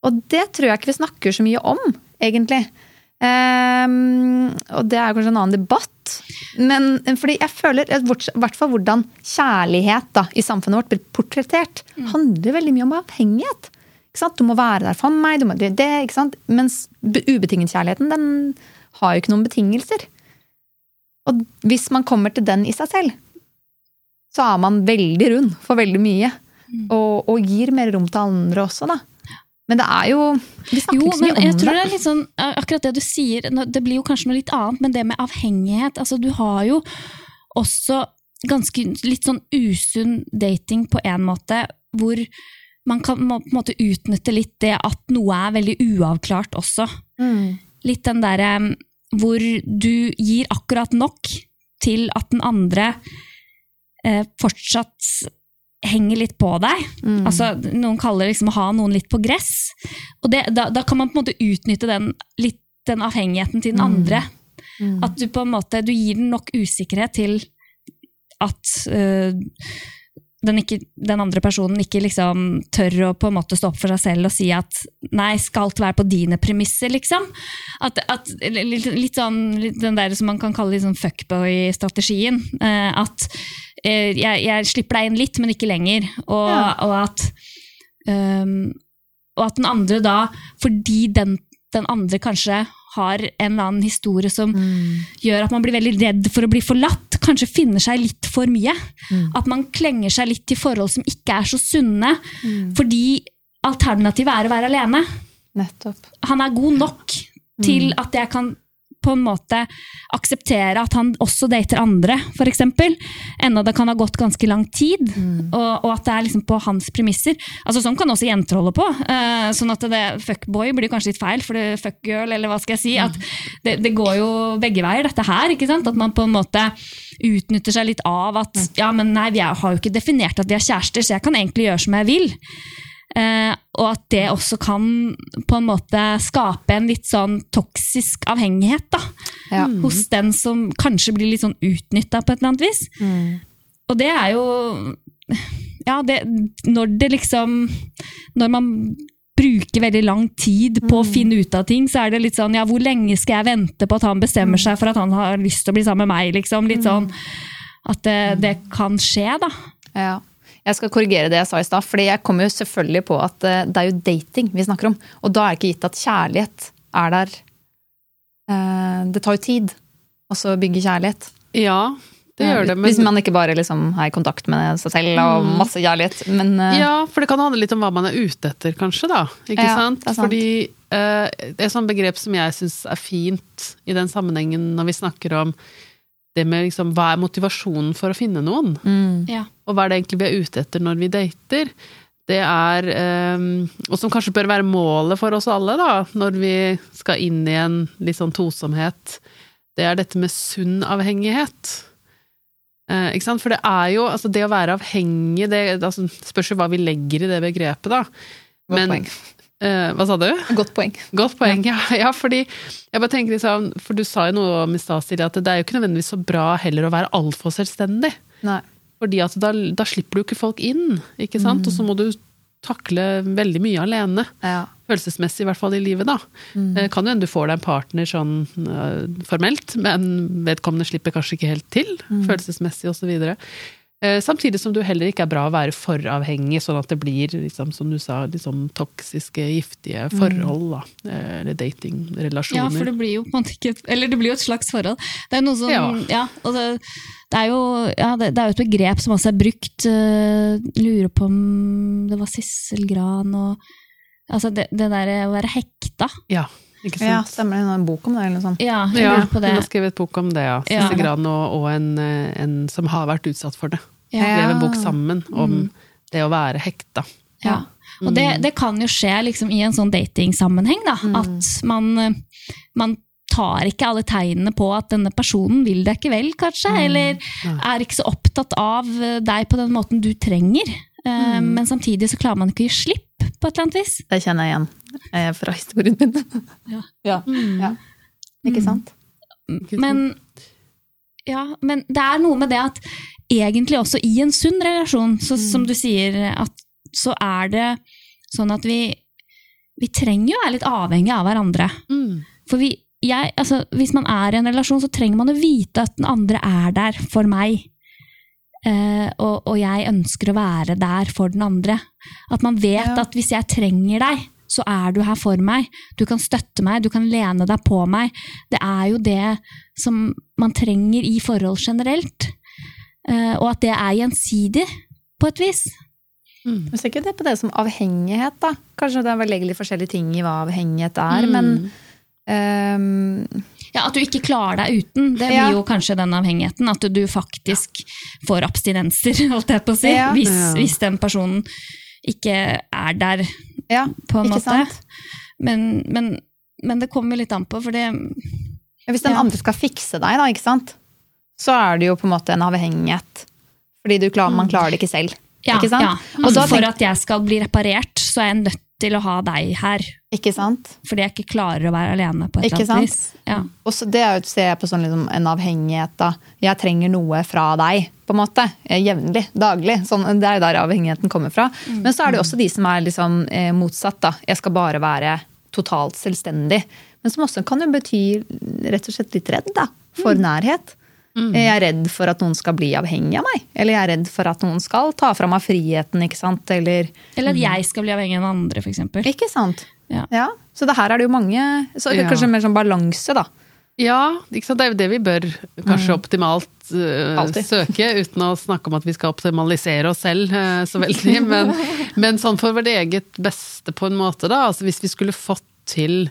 Mm. Og det tror jeg ikke vi snakker så mye om, egentlig. Um, og det er kanskje en annen debatt. Men fordi jeg føler, i hvert fall hvordan kjærlighet da, i samfunnet vårt blir portrettert, handler veldig mye om avhengighet. Du må være der for meg, du må det, det, ikke sant? mens ubetinget kjærligheten den har jo ikke noen betingelser. Og hvis man kommer til den i seg selv, så er man veldig rund for veldig mye. Og, og gir mer rom til andre også, da. Men det er jo Vi snakker Jo, ikke så mye om jeg tror det er litt sånn, akkurat det du sier, det blir jo kanskje noe litt annet, men det med avhengighet, altså du har jo også ganske litt sånn usunn dating på en måte, hvor man kan må, på en måte utnytte litt det at noe er veldig uavklart også. Mm. Litt den derre hvor du gir akkurat nok til at den andre eh, fortsatt henger litt på deg. Mm. Altså, noen kaller det liksom å ha noen litt på gress. Og det, da, da kan man på en måte utnytte den, litt, den avhengigheten til den andre. Mm. At du på en måte du gir den nok usikkerhet til at øh, den, ikke, den andre personen ikke liksom tør å på en måte stå opp for seg selv og si at nei, skal alt være på dine premisser, liksom. At, at, litt, litt sånn litt den der som man kan kalle sånn fuckboy-strategien. Eh, at eh, jeg, jeg slipper deg inn litt, men ikke lenger. Og, Ja. og at um, og at den andre da, fordi den, den andre kanskje har en eller annen historie som Mm. gjør at man blir veldig redd for å bli forlatt, kanskje finner seg litt for mye. Mm. At man klenger seg litt til forhold som ikke er så sunne, Mm. fordi alternativet er å være alene. Nettopp. Han er god nok til at jeg kan på en måte akseptere at han også dater andre, f.eks. Enda det kan ha gått ganske lang tid, og, og at det er liksom på hans premisser. Altså Sånn kan også jenter holde på. Uh, sånn at det fuckboy blir kanskje litt feil, for det fuckgirl, eller hva skal jeg si. At det, det går jo begge veier, dette her. ikke sant? At man på en måte utnytter seg litt av at ja, men nei, vi har jo ikke definert at vi er kjærester, så jeg kan egentlig gjøre som jeg vil. Eh, og at det også kan på en måte skape en litt sånn toksisk avhengighet da, Ja. hos den som kanskje blir litt sånn utnytta på et eller annet vis. Mm. Og det er jo Ja, det, når det liksom Når man bruker veldig lang tid på å finne ut av ting, så er det litt sånn ja, hvor lenge skal jeg vente på at han bestemmer seg for at han har lyst til å bli sammen med meg, liksom. Litt sånn at det, det kan skje, da. Ja. Jeg skal korrigere det jeg sa i stad, for jeg kommer jo selvfølgelig på at eh, det er jo dating vi snakker om. Og da er det ikke gitt at kjærlighet er der. Eh, Det tar jo tid å bygge kjærlighet. Ja, det gjør det. Men, Hvis man ikke bare liksom er i kontakt med seg selv og Mm. masse kjærlighet. Men eh, ja, for det kan handle litt om hva man er ute etter, kanskje. da. Ikke Ja, sant? det er sant. Fordi eh, Et sånt begrep som jeg syns er fint i den sammenhengen når vi snakker om det med liksom, hva er motivasjonen for å finne noen? mm, Ja. Og hva er det egentlig vi er ute etter når vi dater? Det er, um, og som kanskje bør være målet for oss alle, da, når vi skal inn i en litt sånn tosomhet, det er dette med sunn avhengighet. Eh, ikke sant? For det er jo, altså det å være avhengig, det altså, spørs jo hva vi legger i det begrepet, da. Men- Eh, hva sa du? Godt poeng. Godt poeng, ja. ja. Fordi jeg bare tenker liksom, For du sa jo noe om i stad, Silje, at det er jo ikke nødvendigvis så bra heller å være altfor selvstendig. Nei. Fordi at da, da slipper du ikke folk inn, ikke sant? Og så må du takle veldig mye alene. Ja. Følelsesmessig, i hvert fall i livet, da. Eh, Kan jo hende du får deg en partner sånn uh, formelt, men vedkommende slipper kanskje ikke helt til, følelsesmessig osv. Eh, Samtidig som du heller ikke er bra å være for avhengig, sånn at det blir, liksom, som du sa, liksom, toksiske, giftige forhold. Da. Eh, Eller datingrelasjoner. Ja, for det blir jo på en måte ikke Eller det blir jo et slags forhold. Det er noe som Ja, Ja. det, det er jo ja, det, det er jo et begrep som også er brukt. eh, lurer på om det var Sissel Gran og Altså det, det der å være hekta. Ja, ikke sant? Ja, stemmer det. En bok om det, eller noe sånt. Ja, Ja, hun har skrevet bok om det, ja. Ja. Sisse Gran og, og en, eh, en som har vært utsatt for det. Ja. Skrev en bok sammen om Mm. det å være hekta. Ja. Og det, det kan jo skje liksom i en sånn datingsammenheng, da. At man, eh, man tar ikke alle tegnene på at denne personen vil deg ikke vel, kanskje. Eller er ikke så opptatt av eh, deg på den måten du trenger. Mm. Men samtidig så klarer man ikke å gi slipp, på et eller annet vis. Det kjenner jeg igjen fra historien min. Ja. ja. ja. Ikke sant? Men, ja, men det er noe med det at egentlig også i en sunn relasjon, så, som du sier, at så er det sånn at vi, vi trenger jo å være litt avhengig av hverandre. Mm. For vi, jeg, altså, hvis man er i en relasjon, så trenger man å vite at den andre er der for meg. Eh, og, og jeg ønsker å være der for den andre. At man vet Ja. at hvis jeg trenger deg, så er du her for meg. Du kan støtte meg, du kan lene deg på meg. Det er jo det som man trenger i forhold generelt. Eh, og at det er gjensidig, på et vis. Mm. Jeg ser ikke det på det som avhengighet, da. Kanskje det er veldig forskjellige ting i hva avhengighet er, Mm. men um Ja, At du ikke klarer deg uten, det blir Ja. jo kanskje den avhengigheten. At du faktisk får abstinenser, holdt jeg på å si. Ja. Hvis, Ja. hvis den personen ikke er der, Ja, på en måte. sant? Men, men, men det kommer litt an på, for det Hvis den Ja. andre skal fikse deg, da, ikke sant? så er det jo på en måte en avhengighet. Fordi du klar, man klarer det ikke selv. Ja, ikke sant? ja. Og da for at jeg skal bli reparert, så er jeg nødt til å ha deg her. Ikke sant? Fordi jeg ikke klarer å være alene på et Ikke eller annet sant? vis. Ja. Og så det er jo, ser jeg på sånn liksom, en avhengighet da. Jeg trenger noe fra deg, på en måte. Eh, Jevnlig, daglig. Sånn, det er jo der avhengigheten kommer fra. Men så er det jo også de som er liksom, eh, motsatt. da. Jeg skal bare være totalt selvstendig. Men som også kan jo bety rett og slett litt redd da, for nærhet. Jeg er redd for at noen skal bli avhengig av meg. Eller jeg er redd for at noen skal ta fra meg friheten. ikke sant? Eller Eller at jeg skal bli avhengig av andre, f.eks. Ikke sant? Ja. Så det her er det jo mange så Ja. Kanskje mer sånn balanse, da. Ja, ikke sant? det er jo det vi bør kanskje optimalt uh, søke, uten å snakke om at vi skal optimalisere oss selv uh, så veldig. Men, men sånn for vårt eget beste, på en måte. da, altså Hvis vi skulle fått til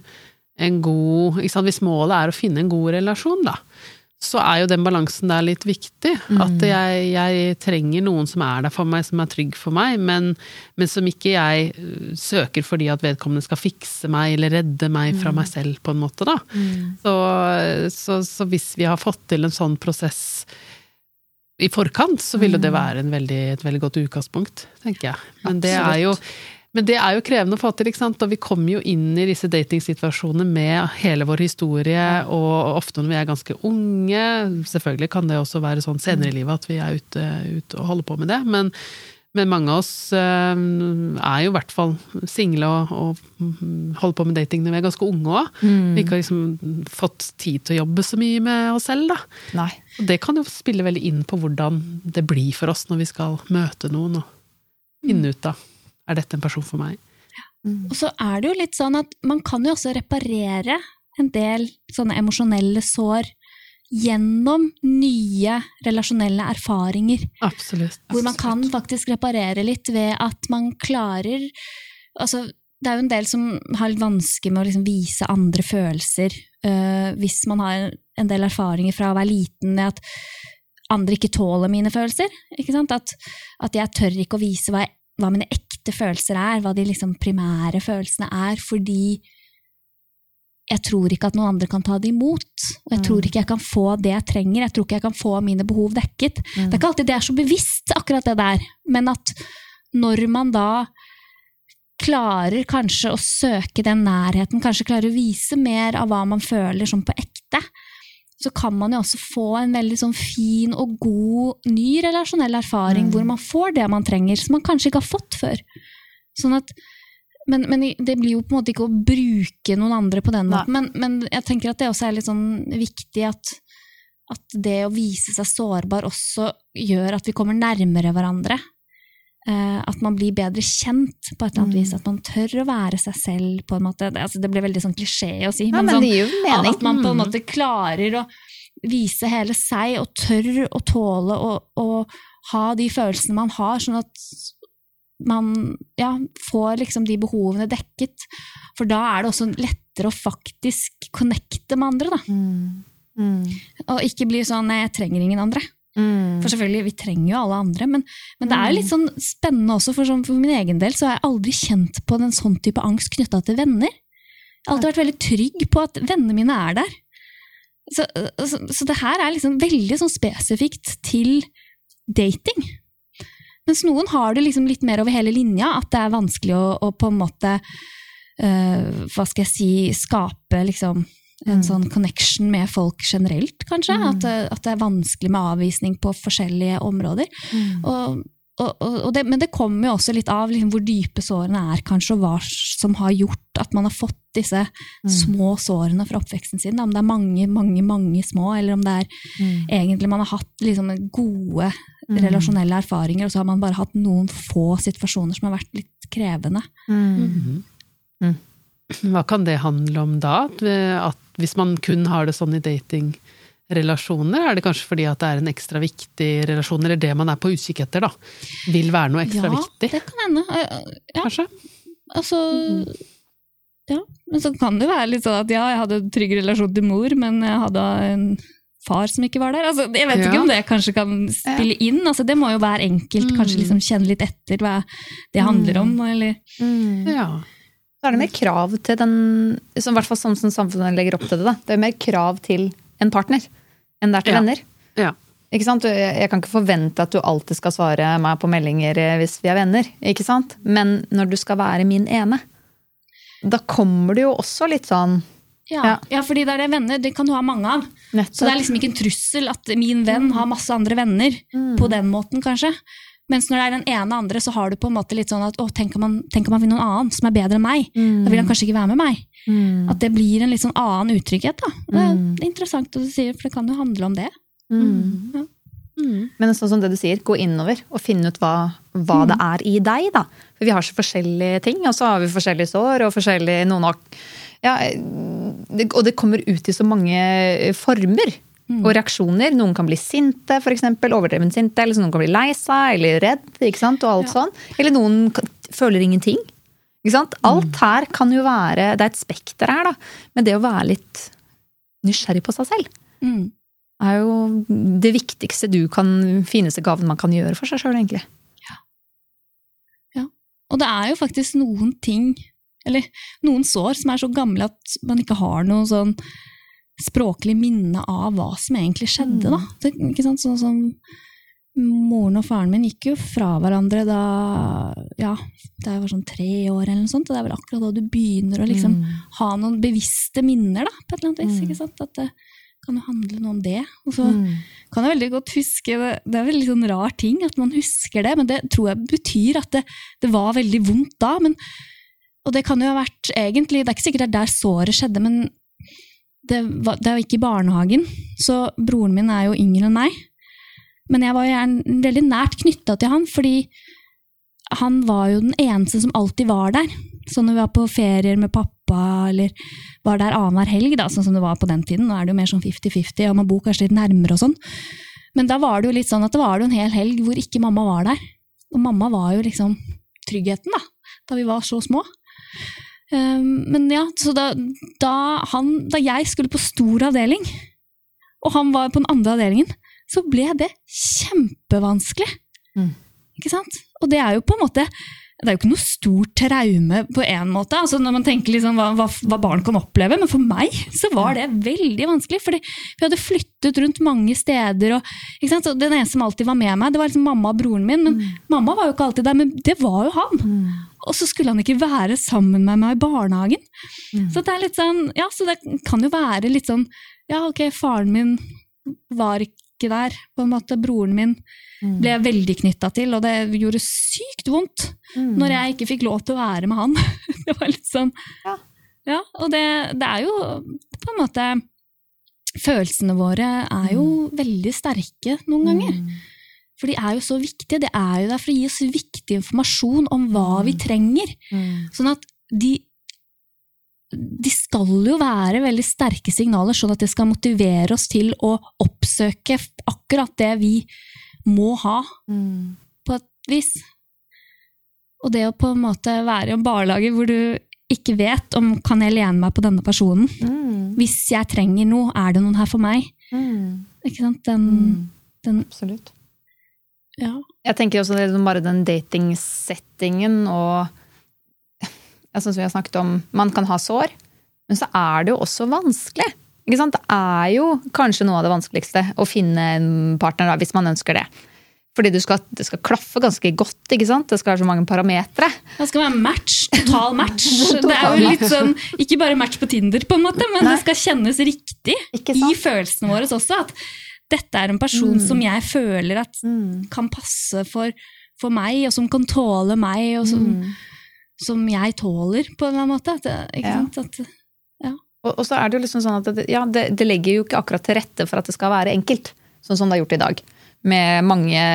en god ikke sant? Hvis målet er å finne en god relasjon, da, så er jo den balansen der litt viktig. At jeg, jeg trenger noen som er der for meg, som er trygg for meg, men, men som ikke jeg eh, søker fordi at vedkommende skal fikse meg eller redde meg fra meg selv, på en måte. da. Så, så, så hvis vi har fått til en sånn prosess i forkant, så vil jo det være en veldig, et veldig godt utgangspunkt, tenker jeg. Men det er jo men det er jo krevende å få til, ikke sant? og vi kommer jo inn i disse datingsituasjonene med hele vår historie, og ofte når vi er ganske unge. Selvfølgelig kan det også være sånn senere i livet at vi er ute, ute og holder på med det, men, men mange av oss eh, er jo i hvert fall single og, og mm, holder på med dating når vi er ganske unge òg. Vi ikke har liksom fått tid til å jobbe så mye med oss selv, da. Nei. Og det kan jo spille veldig inn på hvordan det blir for oss når vi skal møte noen og finne ut av er dette en person for meg. Og så er det jo litt sånn at man kan jo også reparere en del sånne emosjonelle sår gjennom nye relasjonelle erfaringer. Absolutt. Hvor man kan faktisk reparere litt ved at man klarer Altså, det er jo en del som har litt vansker med å liksom vise andre følelser. øh, hvis man har en del erfaringer fra å være liten med at andre ikke tåler mine følelser. Ikke sant? At, at jeg tør ikke å vise hva, jeg, hva mine ekte følelser er, hva de liksom primære følelsene er, fordi jeg tror ikke at noen andre kan ta det imot. Og jeg tror ikke jeg kan få det jeg trenger. Jeg tror ikke jeg kan få mine behov dekket. Det er ikke alltid det er så bevisst, akkurat det der. Men at når man da klarer kanskje å søke den nærheten, kanskje klarer å vise mer av hva man føler som på ekte, så kan man jo også få en veldig sånn fin og god ny relasjonell erfaring, hvor man får det man trenger, som man kanskje ikke har fått før. Sånn at, men, men det blir jo på en måte ikke å bruke noen andre på den måten, men, men jeg tenker at det også er litt sånn viktig at, at det å vise seg sårbar også gjør at vi kommer nærmere hverandre. Eh, at man blir bedre kjent på et eller annet vis. At man tør å være seg selv. på en måte. Det, altså, det ble veldig sånn klisjé å si. Ja, men sånn. At man på en måte klarer å vise hele seg, og tør å tåle å ha de følelsene man har, sånn at man ja, får liksom de behovene dekket. For da er det også lettere å faktisk connecte med andre, da. Mm. Mm. Og ikke bli sånn jeg trenger ingen andre'. Mm. For selvfølgelig, vi trenger jo alle andre, men, men det er litt sånn spennende også, for, sånn, for min egen del så har jeg aldri kjent på en sånn type angst knytta til venner. Jeg har alltid vært veldig trygg på at vennene mine er der. Så, så, så det her er liksom veldig sånn spesifikt til dating. Mens noen har det liksom litt mer over hele linja, at det er vanskelig å, å på en måte øh, Hva skal jeg si Skape liksom en sånn connection med folk generelt, kanskje. At, det- at det er vanskelig med avvisning på forskjellige områder. Mm. og, og, og det, men det kommer jo også litt av liksom, hvor dype sårene er, kanskje, og hva som har gjort at man har fått disse små sårene fra oppveksten sin. Da. Om det er mange, mange, mange små, eller om det er egentlig man har hatt liksom, gode relasjonelle erfaringer, og så har man bare hatt noen få situasjoner som har vært litt krevende. Mm. Hva kan det handle om da? At, hvis man kun har det sånn i datingrelasjoner, er det kanskje fordi at det er en ekstra viktig relasjon, eller det man er på utkikk etter, da, vil være noe ekstra ja, viktig? det kan hende. Eh, Ja, Kanskje? altså Ja, men så kan det være litt sånn at ja, jeg hadde en trygg relasjon til mor, men jeg hadde en far som ikke var der. Altså, jeg vet ikke om det kanskje kan spille inn. Altså, det må jo hver enkelt kanskje liksom kjenne litt etter hva det handler om. Eller, Ja. Så er det mer krav til den som, I hvert fall sånn som samfunnet legger opp til det. Da. Det er mer krav til en partner enn det er til Ja. venner. ja. Ikke sant? Jeg kan ikke forvente at du alltid skal svare meg på meldinger eh, hvis vi er venner. Ikke sant? Men når du skal være min ene, da kommer det jo også litt sånn ja. Ja. ja, fordi det er det venner, det kan du ha mange av. Så det er liksom ikke en trussel at min venn har masse andre venner. På den måten, kanskje. Mens når det er den ene andre, så har du på en måte litt sånn at å, tenk om han, tenk om man finner noen annen som er bedre enn meg. Da vil han kanskje ikke være med meg. Mm. At det blir en litt sånn annen utrygghet. da. Det er interessant at du sier, for det kan jo handle om det. Mm. Mm. Men sånn som det du sier, gå innover og finne ut hva, hva det er i deg. da. For vi har så forskjellige ting, og så har vi forskjellige sår og forskjellige noen har, ja, det, Og det kommer ut i så mange former og reaksjoner. Noen kan bli sinte, f.eks. Overdreven sinte. Eller noen kan bli lei seg eller redd. ikke sant, og alt sånn. Eller noen kan- føler ingenting. Ikke sant? Alt her kan jo være Det er et spekter her, da. Men det å være litt nysgjerrig på seg selv Mm. er jo det viktigste du kan fineste gaven man kan gjøre for seg sjøl, egentlig. ja Og det er jo faktisk noen ting, eller noen sår, som er så gamle at man ikke har noe sånn språklig minne av hva som egentlig skjedde. da. Det, ikke sant? Sånn som moren og faren min gikk jo fra hverandre da ja, da jeg var sånn tre år, eller noe sånt. Og det er vel akkurat da du begynner å liksom ha noen bevisste minner, da, på et eller annet vis. ikke sant? At det kan jo handle noe om det. Og så kan jeg veldig godt huske det, det er veldig sånn rar ting at man husker det, men det tror jeg betyr at det, det var veldig vondt da. Men, og det kan jo ha vært egentlig Det er ikke sikkert det er der såret skjedde, men det var, det var ikke i barnehagen. Så broren min er jo yngre enn meg. Men jeg var jo gjerne veldig nært knytta til han, fordi han var jo den eneste som alltid var der. Så når vi var på ferier med pappa, eller var der annenhver helg, da, sånn som det var på den tiden, nå er det jo mer sånn 50-50, og man bor kanskje litt nærmere og sånn. Men da var det jo litt sånn at det var jo en hel helg hvor ikke mamma var der. Og mamma var jo liksom tryggheten, da, da vi var så små. Um, men ja, så da, da, han, da jeg skulle på stor avdeling, og han var på den andre avdelingen, så ble det kjempevanskelig. Mm. Ikke sant? Og det er jo på en måte det er jo ikke noe stort traume på en måte, altså når man tenker liksom hva, hva, hva barn kan oppleve, men for meg så var det veldig vanskelig. fordi vi hadde flyttet rundt mange steder, og ikke sant? Så den eneste som alltid var med meg, det var liksom mamma og broren min. Men mamma var jo ikke alltid der, men det var jo han. Og så skulle han ikke være sammen med meg i barnehagen. Så det er litt sånn, ja, så det kan jo være litt sånn Ja, ok, faren min var ikke der, på en måte. Broren min ble jeg veldig knytta til, og det gjorde sykt vondt når jeg ikke fikk lov til å være med han. det var litt sånn Ja. Ja, og det, det er jo på en måte følelsene våre er jo Mm. veldig sterke noen ganger. For de er jo så viktige. Det er jo der for å gi oss viktig informasjon om hva Mm. vi trenger. Sånn at de de skal jo være veldig sterke signaler, sånn at det skal motivere oss til å oppsøke akkurat det vi må ha, på et vis. Og det å på en måte være i en barlage hvor du ikke vet om kan jeg lene meg på denne personen. Hvis jeg trenger noe, er det noen her for meg? Ikke sant? Den, den Absolutt. ja. Jeg tenker også det bare den datingsettingen og jeg synes vi har snakket om, man kan ha sår, men så er det jo også vanskelig. Ikke sant? Det er jo kanskje noe av det vanskeligste å finne en partner, da, hvis man ønsker det. Fordi du skal, det skal klaffe ganske godt. ikke sant? Det skal være så mange parametere. Det skal være match, total match. Det er jo litt sånn, Ikke bare match på Tinder, på en måte, men Nei. det skal kjennes riktig i følelsene våre også. At dette er en person Mm. som jeg føler at Mm. kan passe for, for meg, og som kan tåle meg, og som, Mm. som jeg tåler, på en eller annen måte. At, ikke Ja. sant? At, Og, og så er det jo liksom sånn at det, ja, det, det legger jo ikke akkurat til rette for at det skal være enkelt, sånn som det er gjort i dag. Med mange,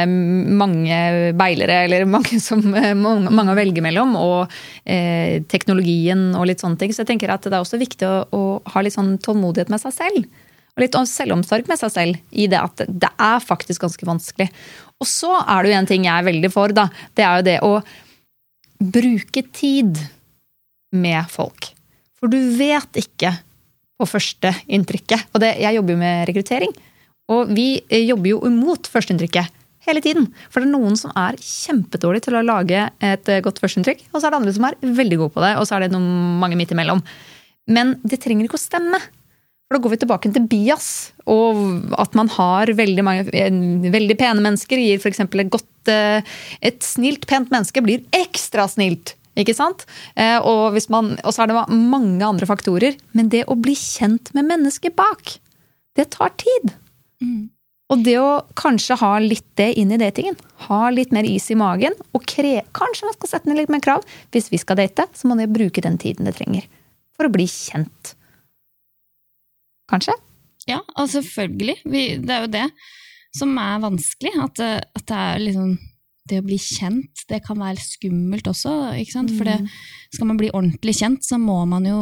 mange beilere, eller mange, som, mange, mange å velge mellom, og eh, teknologien og litt sånne ting. Så jeg tenker at det er også viktig å, å ha litt sånn tålmodighet med seg selv. Og litt selvomsorg med seg selv i det at det er faktisk ganske vanskelig. Og så er det jo en ting jeg er veldig for, da. Det er jo det å bruke tid med folk. For du vet ikke på første inntrykket. Og det, jeg jobber jo med rekruttering. Og vi eh, jobber jo imot førsteinntrykket hele tiden. For det er noen som er kjempedårlig til å lage et eh, godt førsteinntrykk, og så er det andre som er veldig gode på det, og så er det noen, mange midt imellom. Men det trenger ikke å stemme. For da går vi tilbake til bias, og at man har veldig, mange, veldig pene mennesker gir f.eks. et godt eh, Et snilt, pent menneske blir ekstra snilt. Ikke sant? Eh, Og, hvis man, og så er det mange andre faktorer. Men det å bli kjent med mennesket bak, det tar tid. mm. Og det å kanskje ha litt det inn i datingen. Ha litt mer is i magen. Og kre, kanskje man skal sette ned litt mer krav. Hvis vi skal date, så må det bruke den tiden det trenger. For å bli kjent. Kanskje? Ja, og selvfølgelig. Vi, det er jo det som er vanskelig. At, det- at det er liksom Det å bli kjent, det kan være skummelt også. ikke sant? For det, skal man bli ordentlig kjent, så må man jo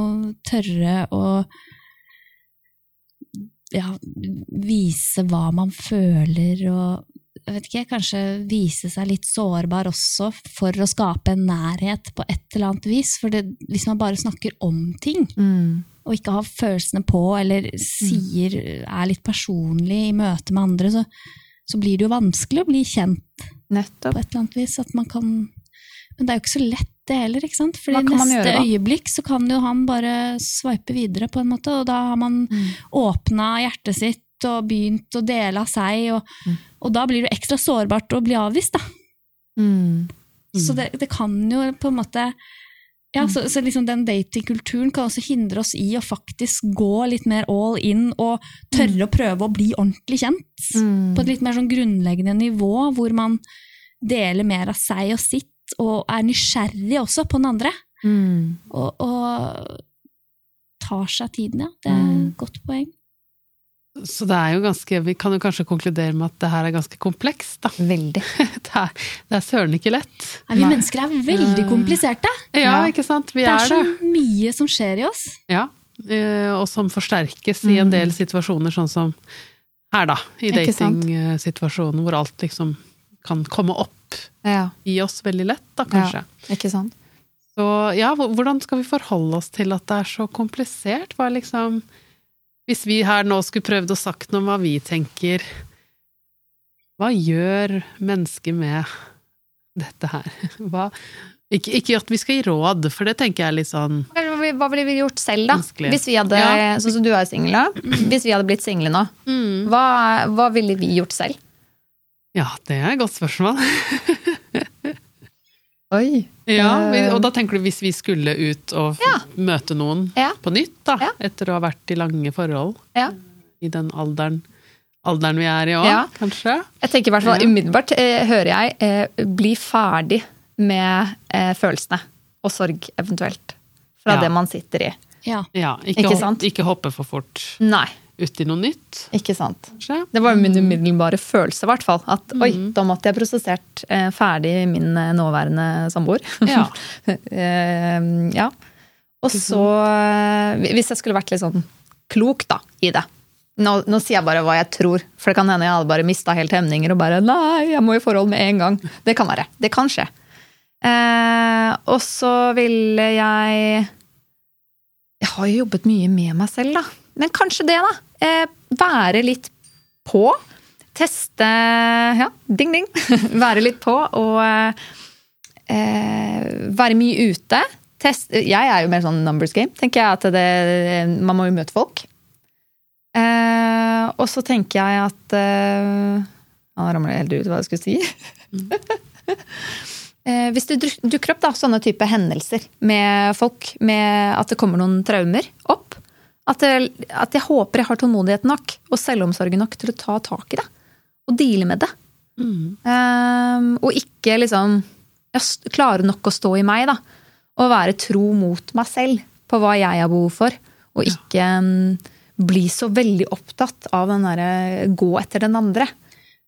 tørre å ja, vise hva man føler, og jeg vet ikke, kanskje vise seg litt sårbar også, for å skape en nærhet på et eller annet vis. For det, hvis man bare snakker om ting, og ikke har følelsene på, eller sier, er litt personlig i møte med andre, så, så blir det jo vanskelig å bli kjent Nettopp. på et eller annet vis. At man kan Men det er jo ikke så lett, det heller. ikke sant? For i neste gjøre øyeblikk så kan jo han bare sveipe videre, på en måte, og da har man Mm. åpna hjertet sitt og begynt å dele av seg, og, Mm. og da blir det ekstra sårbart å bli avvist, da. Mm. Så det, det kan jo på en måte ja, så, så liksom Den datingkulturen kan også hindre oss i å faktisk gå litt mer all in og tørre å prøve å bli ordentlig kjent. Mm. På et litt mer sånn grunnleggende nivå, hvor man deler mer av seg og sitt, og er nysgjerrig også på den andre. Mm. Og, og tar seg tiden, ja. Det er Mm. et godt poeng. Så det er jo ganske, vi kan jo kanskje konkludere med at det her er ganske komplekst, da. Veldig. Det er, det er søren ikke lett. Nei, vi mennesker er veldig kompliserte. Ja, ikke sant? Vi Det er er så det. mye som skjer i oss. Ja. eh, Og som forsterkes i en del situasjoner, sånn som her, da. I datingsituasjonen, hvor alt liksom kan komme opp Ja, i oss veldig lett, da, kanskje. Ja, ikke sant? Så ja, hvordan skal vi forholde oss til at det er så komplisert? Hva er liksom Hvis vi her nå skulle prøvd å sagt noe om hva vi tenker Hva gjør mennesket med dette her? Hva, ikke, ikke at vi skal gi råd, for det tenker jeg er litt sånn Hva ville- vi gjort selv, da? Vanskelig. Hvis vi hadde, Ja. Sånn som du er singel da. Hvis vi hadde blitt single nå, mm. hva, hva ville vi gjort selv? Ja, det er et godt spørsmål. Oi. Ja, Eh. Og da tenker du hvis vi skulle ut og Ja. møte noen Ja. på nytt, da, Ja. etter å ha vært i lange forhold, Ja. i den alderen, alderen vi er i òg, Ja. kanskje? Jeg tenker i hvert fall Ja. umiddelbart, eh, hører jeg, eh, bli ferdig med eh, følelsene. Og sorg, eventuelt. Fra Ja. det man sitter i. Ja. Ja, ikke, Ikke hopp, sant? ikke hoppe for fort. Nei. Ut i noe nytt, Ikke sant. kanskje. Det var jo min umiddelbare følelse, i hvert fall. At oi, Mm. da måtte jeg prosessert eh, ferdig min eh, nåværende samboer. Ja. Eh, ja. Og så, eh, hvis jeg skulle vært litt sånn klok da, i det nå, nå sier jeg bare hva jeg tror, for det kan hende jeg hadde bare mista helt hemninger og bare nei, jeg må i forhold med en gang. Det kan være. Det kan skje. Eh, og så ville jeg Jeg har jo jobbet mye med meg selv, da. Men kanskje det, da. Eh, være litt på. Teste Ja, ding, ding. være litt på og eh, være mye ute. Test, jeg er jo mer sånn numbers game, tenker jeg. at det, Man må jo møte folk. Eh, og så tenker jeg at eh, Nå ramler jeg helt ut hva jeg skulle si. eh, hvis det duk- dukker opp da, sånne type hendelser med folk, med at det kommer noen traumer opp At, jeg, at jeg håper jeg har tålmodighet nok og selvomsorg nok til å ta tak i det. Og deale med det. Mm. Um, og ikke liksom jeg klarer klare nok å stå i meg, da. Og være tro mot meg selv på hva jeg har behov for. Og ikke um, bli så veldig opptatt av den derre gå etter den andre.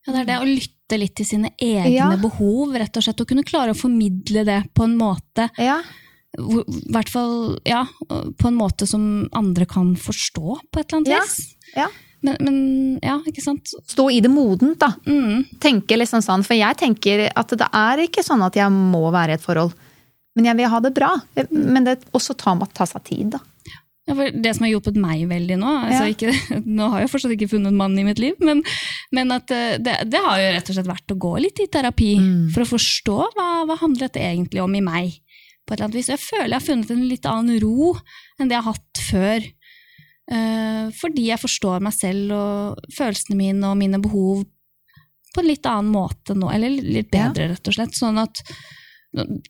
Ja, det er det å lytte litt til sine egne Ja. behov, rett og slett. Og kunne klare å formidle det på en måte Ja, i hvert fall, ja, på en måte som andre kan forstå, på et eller annet vis. ja. Men, men ja, ikke sant. Stå i det modent, da. Mm. Tenke liksom sånn, For jeg tenker at det er ikke sånn at jeg må være i et forhold. Men jeg vil ha det bra. Men det også ta, ta seg tid, da. Ja, for det som har hjulpet meg veldig nå altså Ja. ikke, Nå har jeg fortsatt ikke funnet mannen mann i mitt liv, men, men at eh, det, det har jo rett og slett vært å gå litt i terapi Mm. for å forstå hva, hva handler dette egentlig om i meg. På et eller annet vis. Jeg føler jeg har funnet en litt annen ro enn det jeg har hatt før. Eh, fordi jeg forstår meg selv og følelsene mine og mine behov på en litt annen måte nå, eller litt Ja. bedre, rett og slett. Sånn at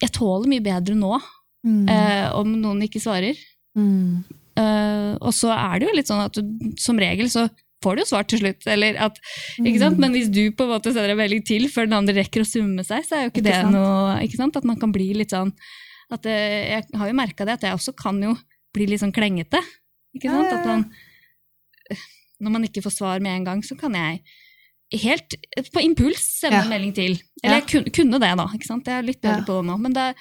jeg tåler mye bedre nå, Mm. eh, om noen ikke svarer. Mm. Eh, og så er det jo litt sånn at du, som regel så får du jo svar til slutt. Eller at, ikke sant? Men hvis du på en måte sender en melding til før den andre rekker å summe seg, så er jo ikke, Ikke det sant? noe? At man kan bli litt sånn at eh, Jeg har jo merka det, at jeg også kan jo bli litt sånn klengete. Ikke sant? At man, når man ikke får svar med en gang, så kan jeg helt på impuls sende Ja. en melding til. Eller jeg kunne, kunne det, da. ikke sant? Jeg er litt bedre Ja. på det nå. Men det er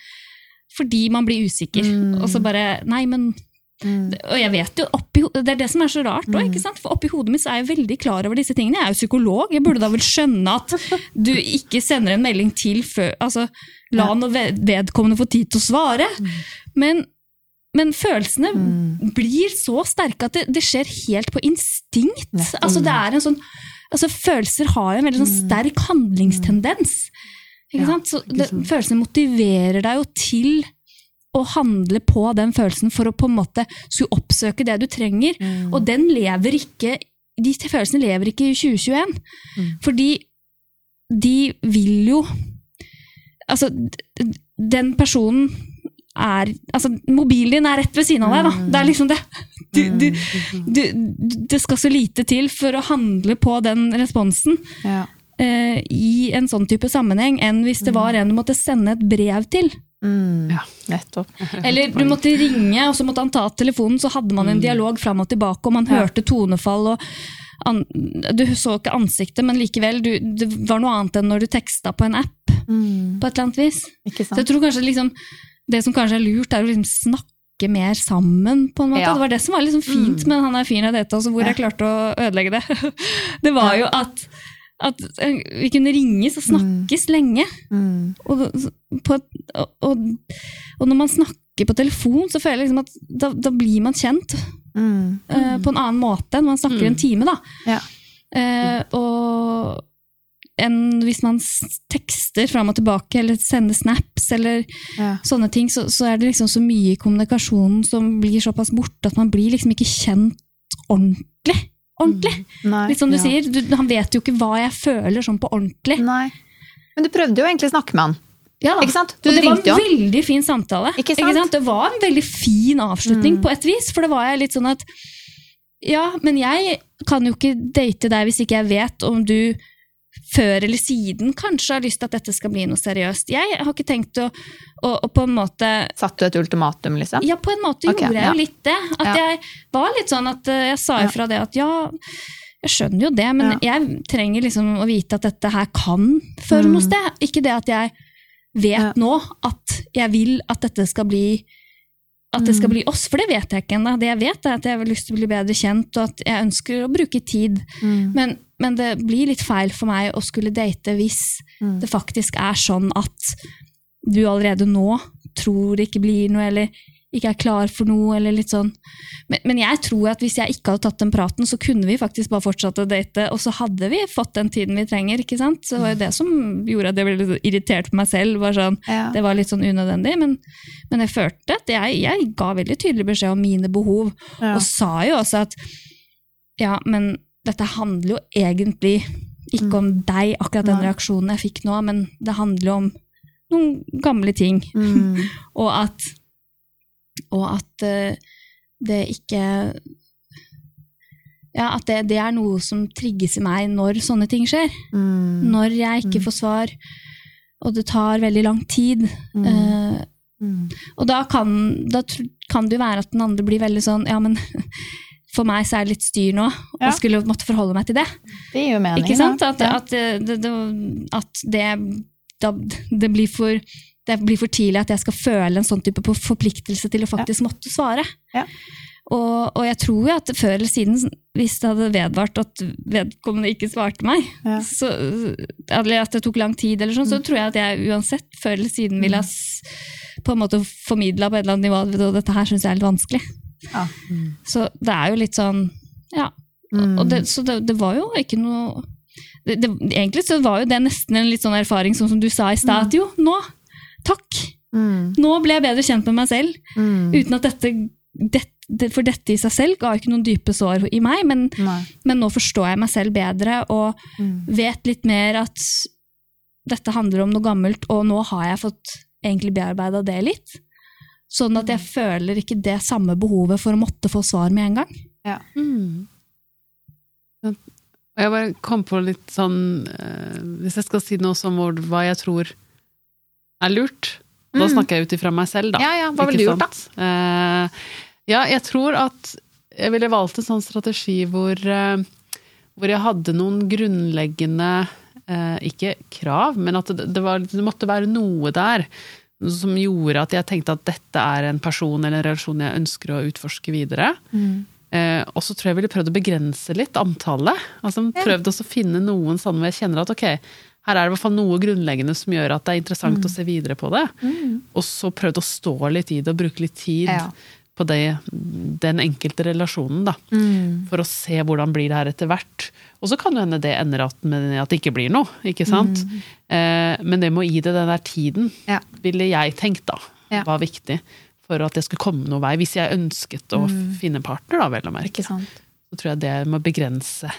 fordi man blir usikker. Mm. Og så bare Nei, men Mm. og jeg vet jo, oppi, Det er det som er så rart òg, ikke sant? For oppi hodet mitt så er jeg veldig klar over disse tingene. Jeg er jo psykolog, jeg burde da vel skjønne at du ikke sender en melding til før Altså, la Ja. ved- vedkommende få tid til å svare. Men, men følelsene Mm. blir så sterke at det, det skjer helt på instinkt. Nettopp. Altså, det er en sånn Altså, følelser har jo en veldig sånn sterk handlingstendens. Ikke Ja, sant? Så det, følelsene motiverer deg jo til å handle på den følelsen for å på en måte skulle oppsøke det du trenger. Mm. Og den lever ikke De følelsene lever ikke i 2021. Mm. Fordi de vil jo Altså, den personen er Altså, mobilen din er rett ved siden av deg, da. Det er liksom det. Du, du, du, det skal så lite til for å handle på den responsen Ja. eh, i en sånn type sammenheng, enn hvis det var en du måtte sende et brev til. Mm. Ja. Nettopp. Eller du måtte ringe, og så måtte han ta telefonen, så hadde man en dialog fram og tilbake, og man hørte tonefall og an, Du så ikke ansiktet, men likevel, du, det var noe annet enn når du teksta på en app, Mm. på et eller annet vis. Ikke Så jeg tror kanskje liksom, det som kanskje er lurt, er å liksom snakke mer sammen, på en måte. Ja. Det var det som var liksom fint med han der fyren jeg dette altså, hvor Ja. jeg klarte å ødelegge det. Det var jo at, at vi kunne ringes og snakkes lenge. Mm. Og, på, og, og, og når man snakker på telefon, så føler jeg liksom at da, da blir man kjent Mm. Uh, på en annen måte enn man snakker en time. da. Ja. Uh, og enn hvis man tekster fram og tilbake, eller sender snaps, eller Ja. sånne ting, så, så er det liksom så mye i kommunikasjonen som blir såpass borte at man blir liksom ikke kjent ordentlig. Ordentlig! Nei. Litt som du Ja. sier, du, han vet jo ikke hva jeg føler sånn på ordentlig. Nei. Men du prøvde jo egentlig å snakke med han. Ja. Ikke sant? Du og det var en veldig fin samtale. Ikke sant? Det var en veldig fin avslutning Mm. på et vis, for det var jeg litt sånn at Ja, men jeg kan jo ikke date deg hvis ikke jeg vet om du før eller siden kanskje har lyst til at dette skal bli noe seriøst. Jeg har ikke tenkt å, å, å på en måte Satte du et ultimatum, liksom? Ja, på en måte okay, gjorde jeg ja. jo litt det. At Ja. jeg var litt sånn at eh, jeg sa ifra det at ja, jeg skjønner jo det, men jeg trenger liksom å vite at dette her kan føre noe sted. Ikke det at jeg vet Mm. Ja. nå at jeg vil at dette skal bli at det Mm. skal bli oss, for det vet jeg ikke ennå. Det jeg vet, er at jeg har lyst til å bli bedre kjent, og at jeg ønsker å bruke tid. Mm. Men, men det blir litt feil for meg å skulle date hvis Mm. det faktisk er sånn at du allerede nå tror det ikke blir noe, eller ikke er klar for noe, eller litt sånn. Men, men jeg tror at hvis jeg ikke hadde tatt den praten, så kunne vi faktisk bare fortsatt å date, og så hadde vi fått den tiden vi trenger, ikke sant? Så det var jo det som gjorde at jeg ble litt irritert på meg selv, var sånn, Ja. det var litt sånn unødvendig, men, men jeg følte at jeg, jeg ga veldig tydelig beskjed om mine behov, Ja. og sa jo også at ja, men dette handler jo egentlig ikke om deg, akkurat den Nei. reaksjonen jeg fikk nå, men det handler jo om noen gamle ting, Mm. og at, og at uh, det ikke ja, at det, det er noe som trigges i meg når sånne ting skjer. Mm. Når jeg ikke får svar, og det tar veldig lang tid. Mm. Mm. og da kan, da kan det jo være at den andre blir veldig sånn Ja, men for meg så er det litt styr nå, Ja. og skulle måtte forholde meg til det. Det gir jo mening. Ikke sant? At, Ja. at, det, det, at det, da, det, blir for, det blir for tidlig at jeg skal føle en sånn type forpliktelse til å faktisk måtte svare. Ja. Og, og jeg tror jo at før eller siden, hvis det hadde vedvart at vedkommende ikke svarte meg, Ja. så, eller at det tok lang tid, eller sånn, så tror jeg at jeg uansett før eller siden ville ha s- på en måte formidla på et eller annet nivå at dette her syns jeg er litt vanskelig. Ja. Så det er jo litt sånn Ja. Mm. Og det, så det, det var jo ikke noe det, Egentlig så var jo det nesten en litt sånn erfaring, som, som du sa i stad. at Jo, nå! Takk! Mm. Nå ble jeg bedre kjent med meg selv. Mm. Uten at dette, det, For dette i seg selv ga ikke noen dype sår i meg, men, men nå forstår jeg meg selv bedre og Mm. vet litt mer at dette handler om noe gammelt, og nå har jeg fått egentlig bearbeida det litt. Sånn at jeg føler ikke det samme behovet for å måtte få svar med en gang. Ja. Mm. jeg bare kom på litt sånn eh, Hvis jeg skal si noe som hva jeg tror er lurt Da Mm. snakker jeg ut ifra meg selv, da. Ja, ja, hva ville du gjort, da? Eh, ja, jeg tror at jeg ville valgt en sånn strategi hvor, eh, hvor jeg hadde noen grunnleggende Ikke krav, men at det, det, var, det måtte være noe der som gjorde at jeg tenkte at dette er en person eller en relasjon jeg ønsker å utforske videre. Eh, og så tror jeg jeg ville prøvd å begrense litt antallet. Altså Prøvd å finne noen sånne hvor jeg kjenner at ok, her er det i hvert fall noe grunnleggende som gjør at det er interessant Mm. å se videre på det. Og så prøvd å stå litt i det og bruke litt tid Ja. På det, den enkelte relasjonen, da. Mm. For å se hvordan blir det her etter hvert. Og så kan det hende det ender at, at det ikke blir noe, ikke sant. Eh, men det med å gi det den der tiden, Mm. Ja. ville jeg tenkt da, Ja. var viktig. For at jeg skulle komme noen vei. Hvis jeg ønsket å finne partner, da, vel å merke. Mm. Så tror jeg det med å begrense,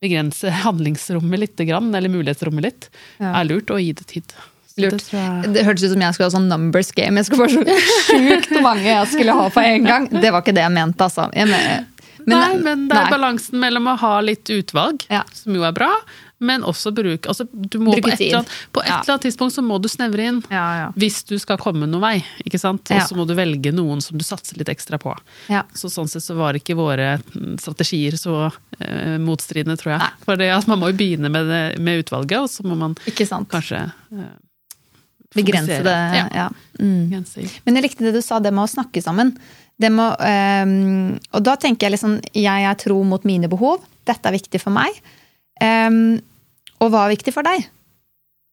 begrense handlingsrommet litt, eller mulighetsrommet litt, Ja. er lurt, og gi det tid. Lurt. Det. Det hørtes ut som jeg skulle ha sånn numbers game. Jeg skulle få så sjukt mange jeg skulle ha på en gang. Det var ikke det jeg mente, altså. Jeg men, nei, men det er nei. balansen mellom å ha litt utvalg, Ja. som jo er bra, men også bruke altså, du må Bruke på et, eller annet, på et Ja. eller annet tidspunkt så må du snevre inn. Ja, ja. Hvis du skal komme noen vei, ikke sant? Og så må du velge noen som du satser litt ekstra på. Ja. Så sånn sett så var ikke våre mm, strategier så eh, motstridende, tror jeg. For det, at man må jo begynne med, det, med utvalget, og så må man kanskje eh, Begrense det. Ja. Ja. Mm. Men jeg likte det du sa, det med å snakke sammen. Det må, um, og da tenker jeg liksom Jeg er tro mot mine behov. Dette er viktig for meg. Um, og hva er viktig for deg?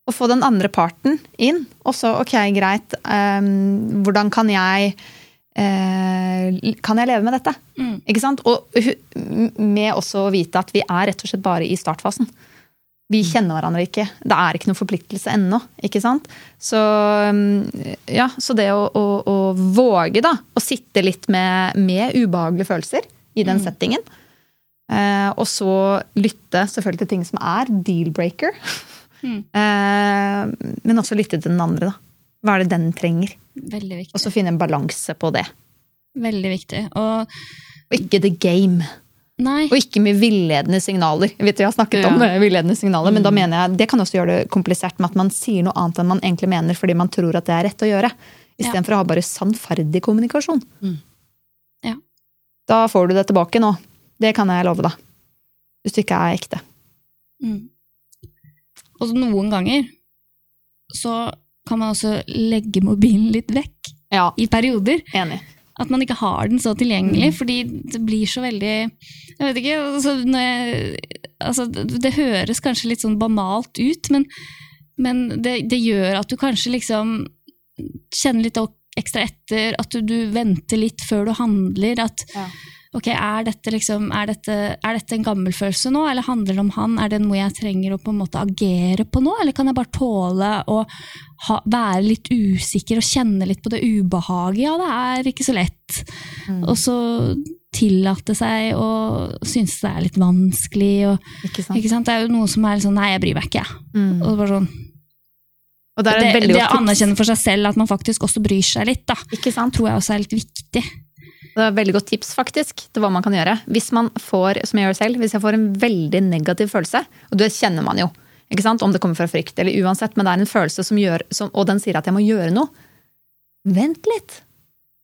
Å få den andre parten inn. Og så, ok, greit. um, hvordan kan jeg eh, Kan jeg leve med dette? Mm. Ikke sant? Og med også å vite at vi er rett og slett bare i startfasen. Vi kjenner hverandre ikke. Det er ikke noen forpliktelse ennå. ikke sant? Så, um, ja, så det å, å, å våge da, å sitte litt med, med ubehagelige følelser i den settingen, eh, og så lytte selvfølgelig til ting som er deal-breaker, Mm. eh, men også lytte til den andre. da. Hva er det den trenger? Veldig viktig. Og så finne en balanse på det. Veldig viktig. Og Og ikke the game. Nei. Og ikke med villedende signaler. Jeg vet vi har snakket Ja. om villedende signaler, men da mener jeg, det kan også gjøre det komplisert med at man sier noe annet enn man egentlig mener fordi man tror at det er rett å gjøre. Istedenfor å ha bare sannferdig kommunikasjon. Mm. Ja. Da får du det tilbake nå. Det kan jeg love deg. Hvis du ikke er ekte. Mm. Og så noen ganger så kan man også legge mobilen litt vekk Ja, i perioder. enig. At man ikke har den så tilgjengelig, Mm. fordi det blir så veldig Jeg vet ikke, altså, jeg, altså det, det høres kanskje litt sånn banalt ut, men, men det, det gjør at du kanskje liksom kjenner litt ekstra etter, at du, du venter litt før du handler. At Ja. Ok, er dette, liksom, er, dette, er dette en gammel følelse nå, eller handler det om han? Er det noe jeg trenger å på en måte agere på nå, eller kan jeg bare tåle å ha, være litt usikker og kjenne litt på det ubehaget? Ja, det er ikke så lett. Mm. Og så tillate seg å synes det er litt vanskelig. Og, Ikke sant? ikke sant? Det er jo noe som er sånn nei, jeg bryr meg ikke, jeg. Mm. Og bare sånn, Og det er det, det å anerkjenne for seg selv at man faktisk også bryr seg litt, da, tror jeg også er litt viktig. Det er et veldig godt tips faktisk, til hva man kan gjøre. Hvis man får, som jeg gjør selv, hvis jeg får en veldig negativ følelse, og det kjenner man jo, ikke sant? om det kommer fra frykt eller uansett, men det er en følelse som gjør, som, og den sier at jeg må gjøre noe, vent litt.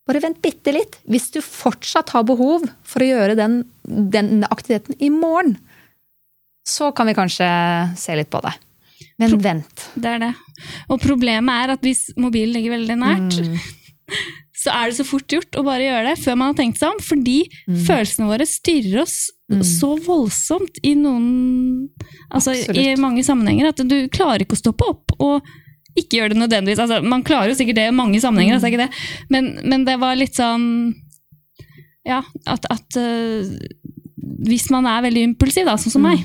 Bare vent bitte litt. Hvis du fortsatt har behov for å gjøre den, den aktiviteten i morgen, så kan vi kanskje se litt på det. Men vent. Det er det. Og problemet er at hvis mobilen ligger veldig nært, Mm. Så er det så fort gjort å bare gjøre det før man har tenkt seg om, fordi Mm. følelsene våre styrer oss Mm. så voldsomt i noen Altså i mange sammenhenger at du klarer ikke å stoppe opp og ikke gjøre det nødvendigvis. Altså, man klarer jo sikkert det i mange sammenhenger, Mm. altså, ikke det. Men, men det var litt sånn Ja, at, at uh, hvis man er veldig impulsiv, da, sånn som meg,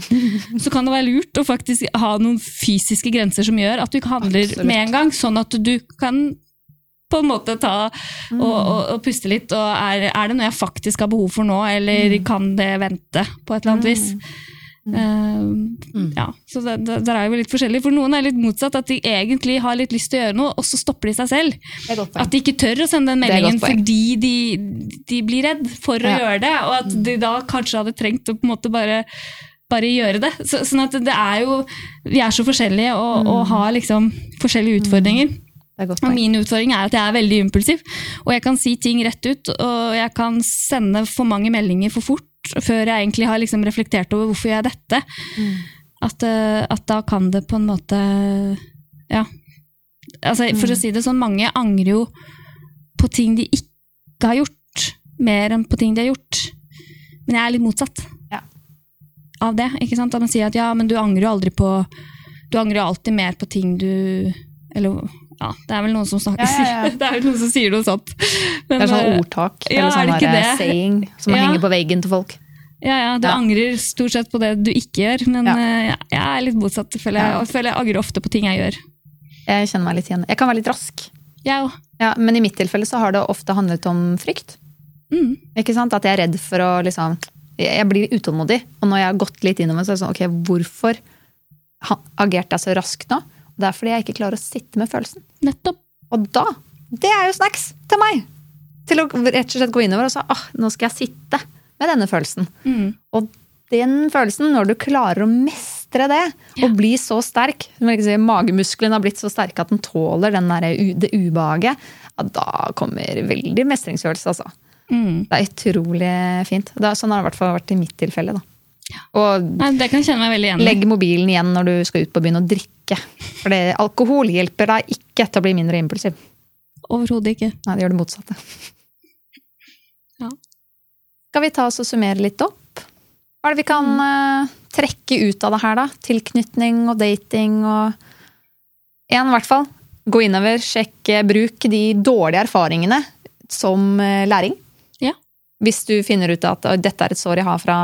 så kan det være lurt å faktisk ha noen fysiske grenser som gjør at du ikke handler Absolutt. med en gang, sånn at du kan på en måte ta og, og, og puste litt. og er, er det noe jeg faktisk har behov for nå, eller kan det vente på et eller annet vis? Eh, ja, så det, Der er jo litt forskjellig. For noen er litt motsatt, at de egentlig har litt lyst til å gjøre noe, og så stopper de seg selv. At de ikke tør å sende den meldingen fordi de, de blir redd for å Ja. gjøre det, og at de da kanskje hadde trengt å på en måte bare, bare gjøre det. Så, sånn at det er jo Vi er så forskjellige og, og har liksom forskjellige utfordringer. Og min utfordring er at jeg er veldig impulsiv, og jeg kan si ting rett ut, og jeg kan sende for mange meldinger for fort, før jeg egentlig har liksom reflektert over hvorfor jeg gjør dette. Mm. At, eh, at da kan det på en måte Ja. Altså, for Mm. å si det sånn, mange angrer jo på ting de ikke har gjort, mer enn på ting de har gjort. Men jeg er litt motsatt Ja. av det. ikke sant? At man sier at ja, men du angrer jo aldri på Du angrer jo alltid mer på ting du Eller ja, det er vel noen som snakker Ja, ja, ja. Det er vel noen som sier noe sånt. Men, Det er sånn eh, ordtak ja, eller er sånn det det? saying som Ja. henger på veggen til folk. Ja, ja, du Ja. angrer stort sett på det du ikke gjør, men Ja. eh, jeg er litt motsatt. Jeg føler jeg, Ja. jeg føler jeg angrer ofte på ting jeg gjør. Jeg kjenner meg litt igjen. Jeg kan være litt rask. Jeg òg. Ja, men i mitt tilfelle så har det ofte handlet om frykt. Mm. Ikke sant? At jeg er redd for å liksom Jeg jeg blir utålmodig. Og når jeg har gått litt innover, så er det sånn ok, hvorfor agerte jeg så raskt nå? Det er fordi jeg ikke klarer å sitte med følelsen. Nettopp. Og da Det er jo snacks til meg! Til å rett og slett gå innover og si ah, nå skal jeg sitte med denne følelsen. Mm. Og den følelsen, når du klarer å mestre det, og bli så sterk si, Magemuskelen har blitt så sterk at den tåler den der, det ubehaget. Ja, da kommer veldig mestringsfølelse, altså. Mm. Det er utrolig fint. Det er, sånn har det i hvert fall vært i mitt tilfelle. da. Og Nei, legg mobilen igjen når du skal ut på byen og drikke. For alkohol hjelper deg ikke til å bli mindre impulsiv. Overhodet ikke. Nei, det gjør det motsatte. Ja. Skal vi ta oss og summere litt opp? Hva er det vi kan eh, trekke ut av det her, da? Tilknytning og dating og Én, i hvert fall. Gå innover, sjekke, bruk de dårlige erfaringene som eh, læring. Ja. Hvis du finner ut at dette er et sår jeg har fra,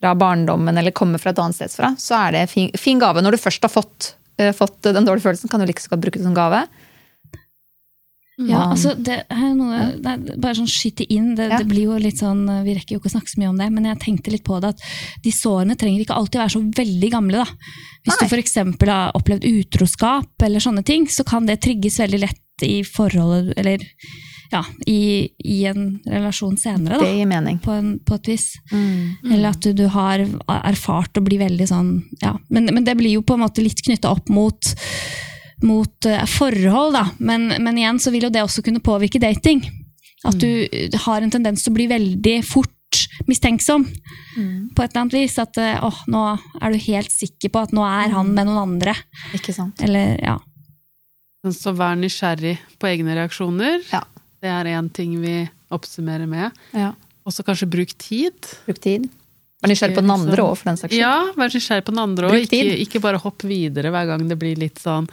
fra barndommen eller kommer fra et annet sted fra, så er det fin, fin gave. Når du først har fått, uh, fått den dårlige følelsen, kan du like så godt bruke det som gave. Ja, altså det er noe det er Bare sånn skyte inn. Det, Ja. det blir jo litt sånn Vi rekker jo ikke å snakke så mye om det, men jeg tenkte litt på det at de sårene trenger ikke alltid være så veldig gamle. da. Hvis Nei. du f.eks. har opplevd utroskap eller sånne ting, så kan det trigges veldig lett i forholdet eller ja, i, i en relasjon senere, Det gir mening. På, en, på et vis. Mm. Eller at du, du har erfart å bli veldig sånn ja. men, men det blir jo på en måte litt knytta opp mot, mot uh, forhold, da. Men, men igjen så vil jo det også kunne påvirke dating. At du mm. har en tendens til å bli veldig fort mistenksom. På et eller annet vis. At åh, nå er du helt sikker på at nå er han med noen andre. Ikke sant. Eller ja. Så vær nysgjerrig på egne reaksjoner. Ja. Det er én ting vi oppsummerer med. Ja. Og så kanskje bruk tid. Bruk tid. Vær nysgjerrig på den andre òg, for den saks skyld. Ja, vær nysgjerrig på den andre òg. Ikke, ikke bare hopp videre hver gang det blir litt sånn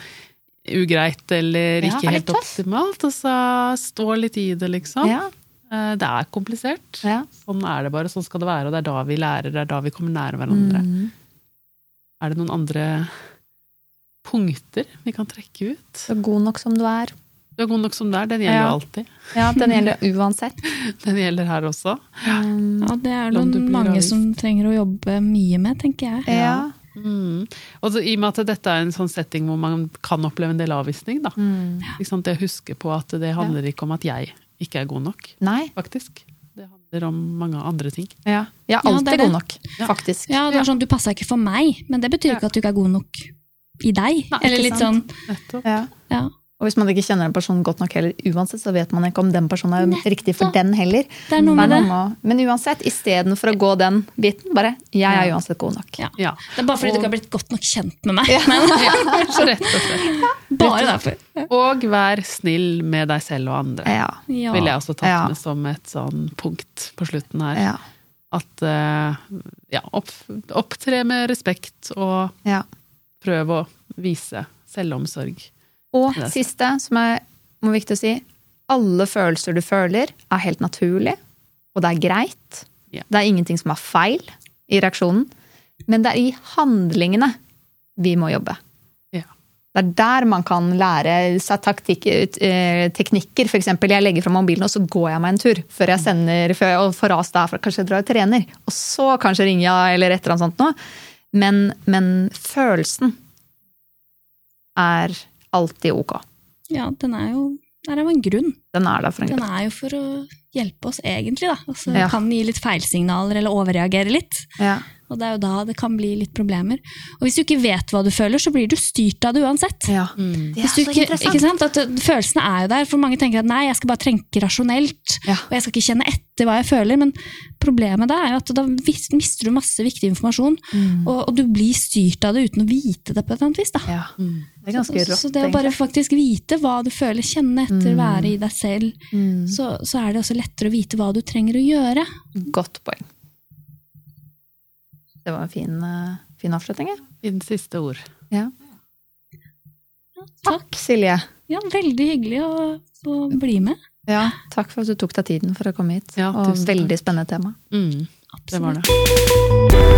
ugreit eller Ja, ikke helt optimalt. Og så stå litt i det, liksom. Ja. Eh, Det er komplisert. Ja. Sånn er det bare, sånn skal det være. Og det er da vi lærer, det er da vi kommer nære hverandre. Mm. Er det noen andre punkter vi kan trekke ut? Så god nok som du er. Du er god nok som du er, den gjelder Ja. jo alltid. Ja, den gjelder uansett. Den gjelder her også. Um, ja, det er noen det mange som trenger å jobbe mye med, tenker jeg. ja. Mm. Og så, I og med at dette er en sånn setting hvor man kan oppleve en del avvisning, da. Mm. Ikke sant? Det å huske på at det handler ikke om at jeg ikke er god nok, Nei. faktisk. Det handler om mange andre ting. Ja. Jeg er Ja, er god nok, faktisk. Ja, det er sånn, Du passer ikke for meg, men det betyr ikke at du ikke er god nok i deg. Nei, Eller ikke sant? sånn. Nettopp. Ja. Ja. Og hvis man ikke kjenner en person godt nok heller, uansett, så vet man ikke om den personen er riktig for den heller. Det er noe med Det er det. noe med- Men uansett, istedenfor å gå den biten, bare 'jeg er uansett god nok'. Ja. Ja, Det er bare fordi du ikke har blitt godt nok kjent med meg. så rett og slett. Bare derfor. Og vær snill med deg selv og andre. Ja. Ja. Vil jeg også tatt Ja. med som et sånn punkt på slutten her. Ja. At eh, ja, opp, opptre med respekt og ja. prøv å vise selvomsorg. Og det siste, som er må viktig å si, alle følelser du føler, er helt naturlig, og det er greit. Det er ingenting som er feil i reaksjonen, men det er i handlingene vi må jobbe. Det er der man kan lære seg taktikk, eh, teknikker. Eksempel, jeg legger fra mobilen, og så går jeg meg en tur før jeg sender, før jeg får ras derfra. Kanskje jeg drar og trener, og så kanskje ringer jeg, eller et eller annet sånt noe. Men, men følelsen er alltid ok. ja, den er jo der er jo en grunn. Den er der for en grunn. Den er jo for å hjelpe oss, egentlig. da. Altså, Ja. Kan gi litt feilsignaler eller overreagere litt. Ja. Og det er jo da det kan bli litt problemer. Og hvis du ikke vet hva du føler, så blir du styrt av det uansett. ja. Mm. Det Hvis du ikke, ikke sant? At uh, Følelsene er jo der, for mange tenker at nei, jeg skal bare tenke rasjonelt. Ja. Og jeg skal ikke kjenne etter hva jeg føler. Men problemet da er jo at da mister du masse viktig informasjon. Mm. Og, og du blir styrt av det uten å vite det på et eller annet vis. da. ja. Mm. Det er ganske så, rått, så det å bare faktisk vite hva du føler, kjenne etter, Mm. være i deg selv, Mm. så, så er det også lettere å vite hva du trenger å gjøre. Godt poeng. Det var en fin, eh, fin avslutning. ja. Siste ord. Takk, Silje. Ja, Veldig hyggelig å, å bli med. Ja, takk for at du tok deg tiden for å komme hit. Ja, og veldig spennende tema. Mm. Det var det.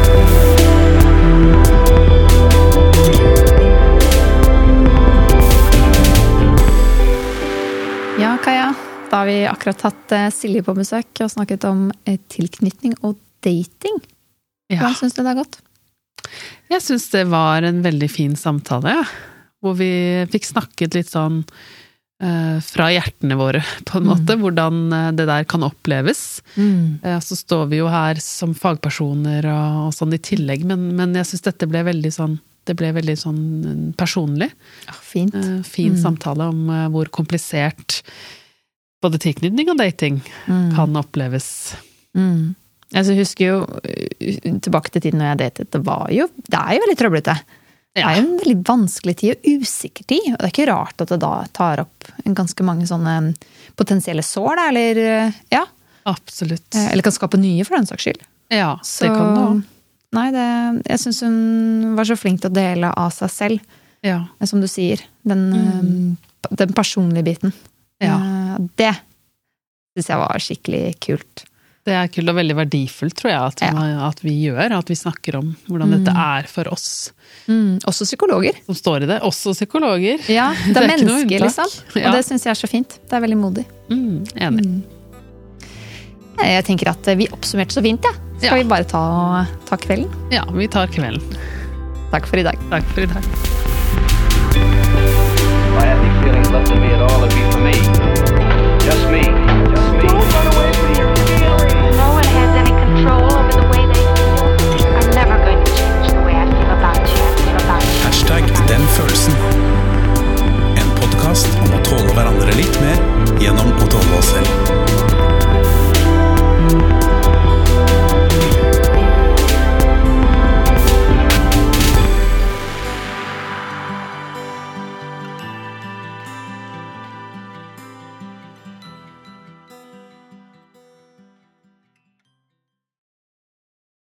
Ja, Kaja. Da har vi akkurat hatt eh, Silje på besøk og snakket om eh, tilknytning og dating. Ja. Hvordan syns du det er gått? Jeg syns det var en veldig fin samtale, ja. hvor vi fikk snakket litt sånn eh, fra hjertene våre, på en Mm. måte, hvordan eh, det der kan oppleves. Eh, så står vi jo her som fagpersoner og, og sånn i tillegg, men, men jeg syns dette ble veldig sånn det ble veldig sånn personlig. Ja, fint. Eh, fin Mm. samtale om eh, hvor komplisert både tilknytning og dating Mm. kan oppleves. Mm. Altså, Jeg husker jo uh, tilbake til tiden når jeg datet. Det, var jo, det er jo veldig trøblete. Det er jo en veldig vanskelig tid og usikker tid. Og det er ikke rart at det da tar opp ganske mange sånne potensielle sår, da, eller uh, ja. Absolutt. eh, Eller kan skape nye, for den saks skyld. Ja, Så, det kan det òg. Nei, det, jeg syns hun var så flink til å dele av seg selv, Ja. eh, som du sier. Den, mm. den personlige biten. Ja. Eh, Det syns jeg var skikkelig kult. Det er kult og veldig verdifullt, tror jeg, at, Ja. at vi gjør. At vi snakker om hvordan dette er for oss Mm, også psykologer. som står i det. Også psykologer. Ja, det er, Det er mennesker, liksom. Ja. Og det syns jeg er så fint. Det er veldig modig. Mm, enig. Jeg tenker at vi oppsummerte så fint, ja. Skal Ja. vi bare ta, ta kvelden? Ja, vi tar kvelden. Takk for i dag. Takk for i dag. Had any feelings left in me at all, it'd be for. Me. contemporaine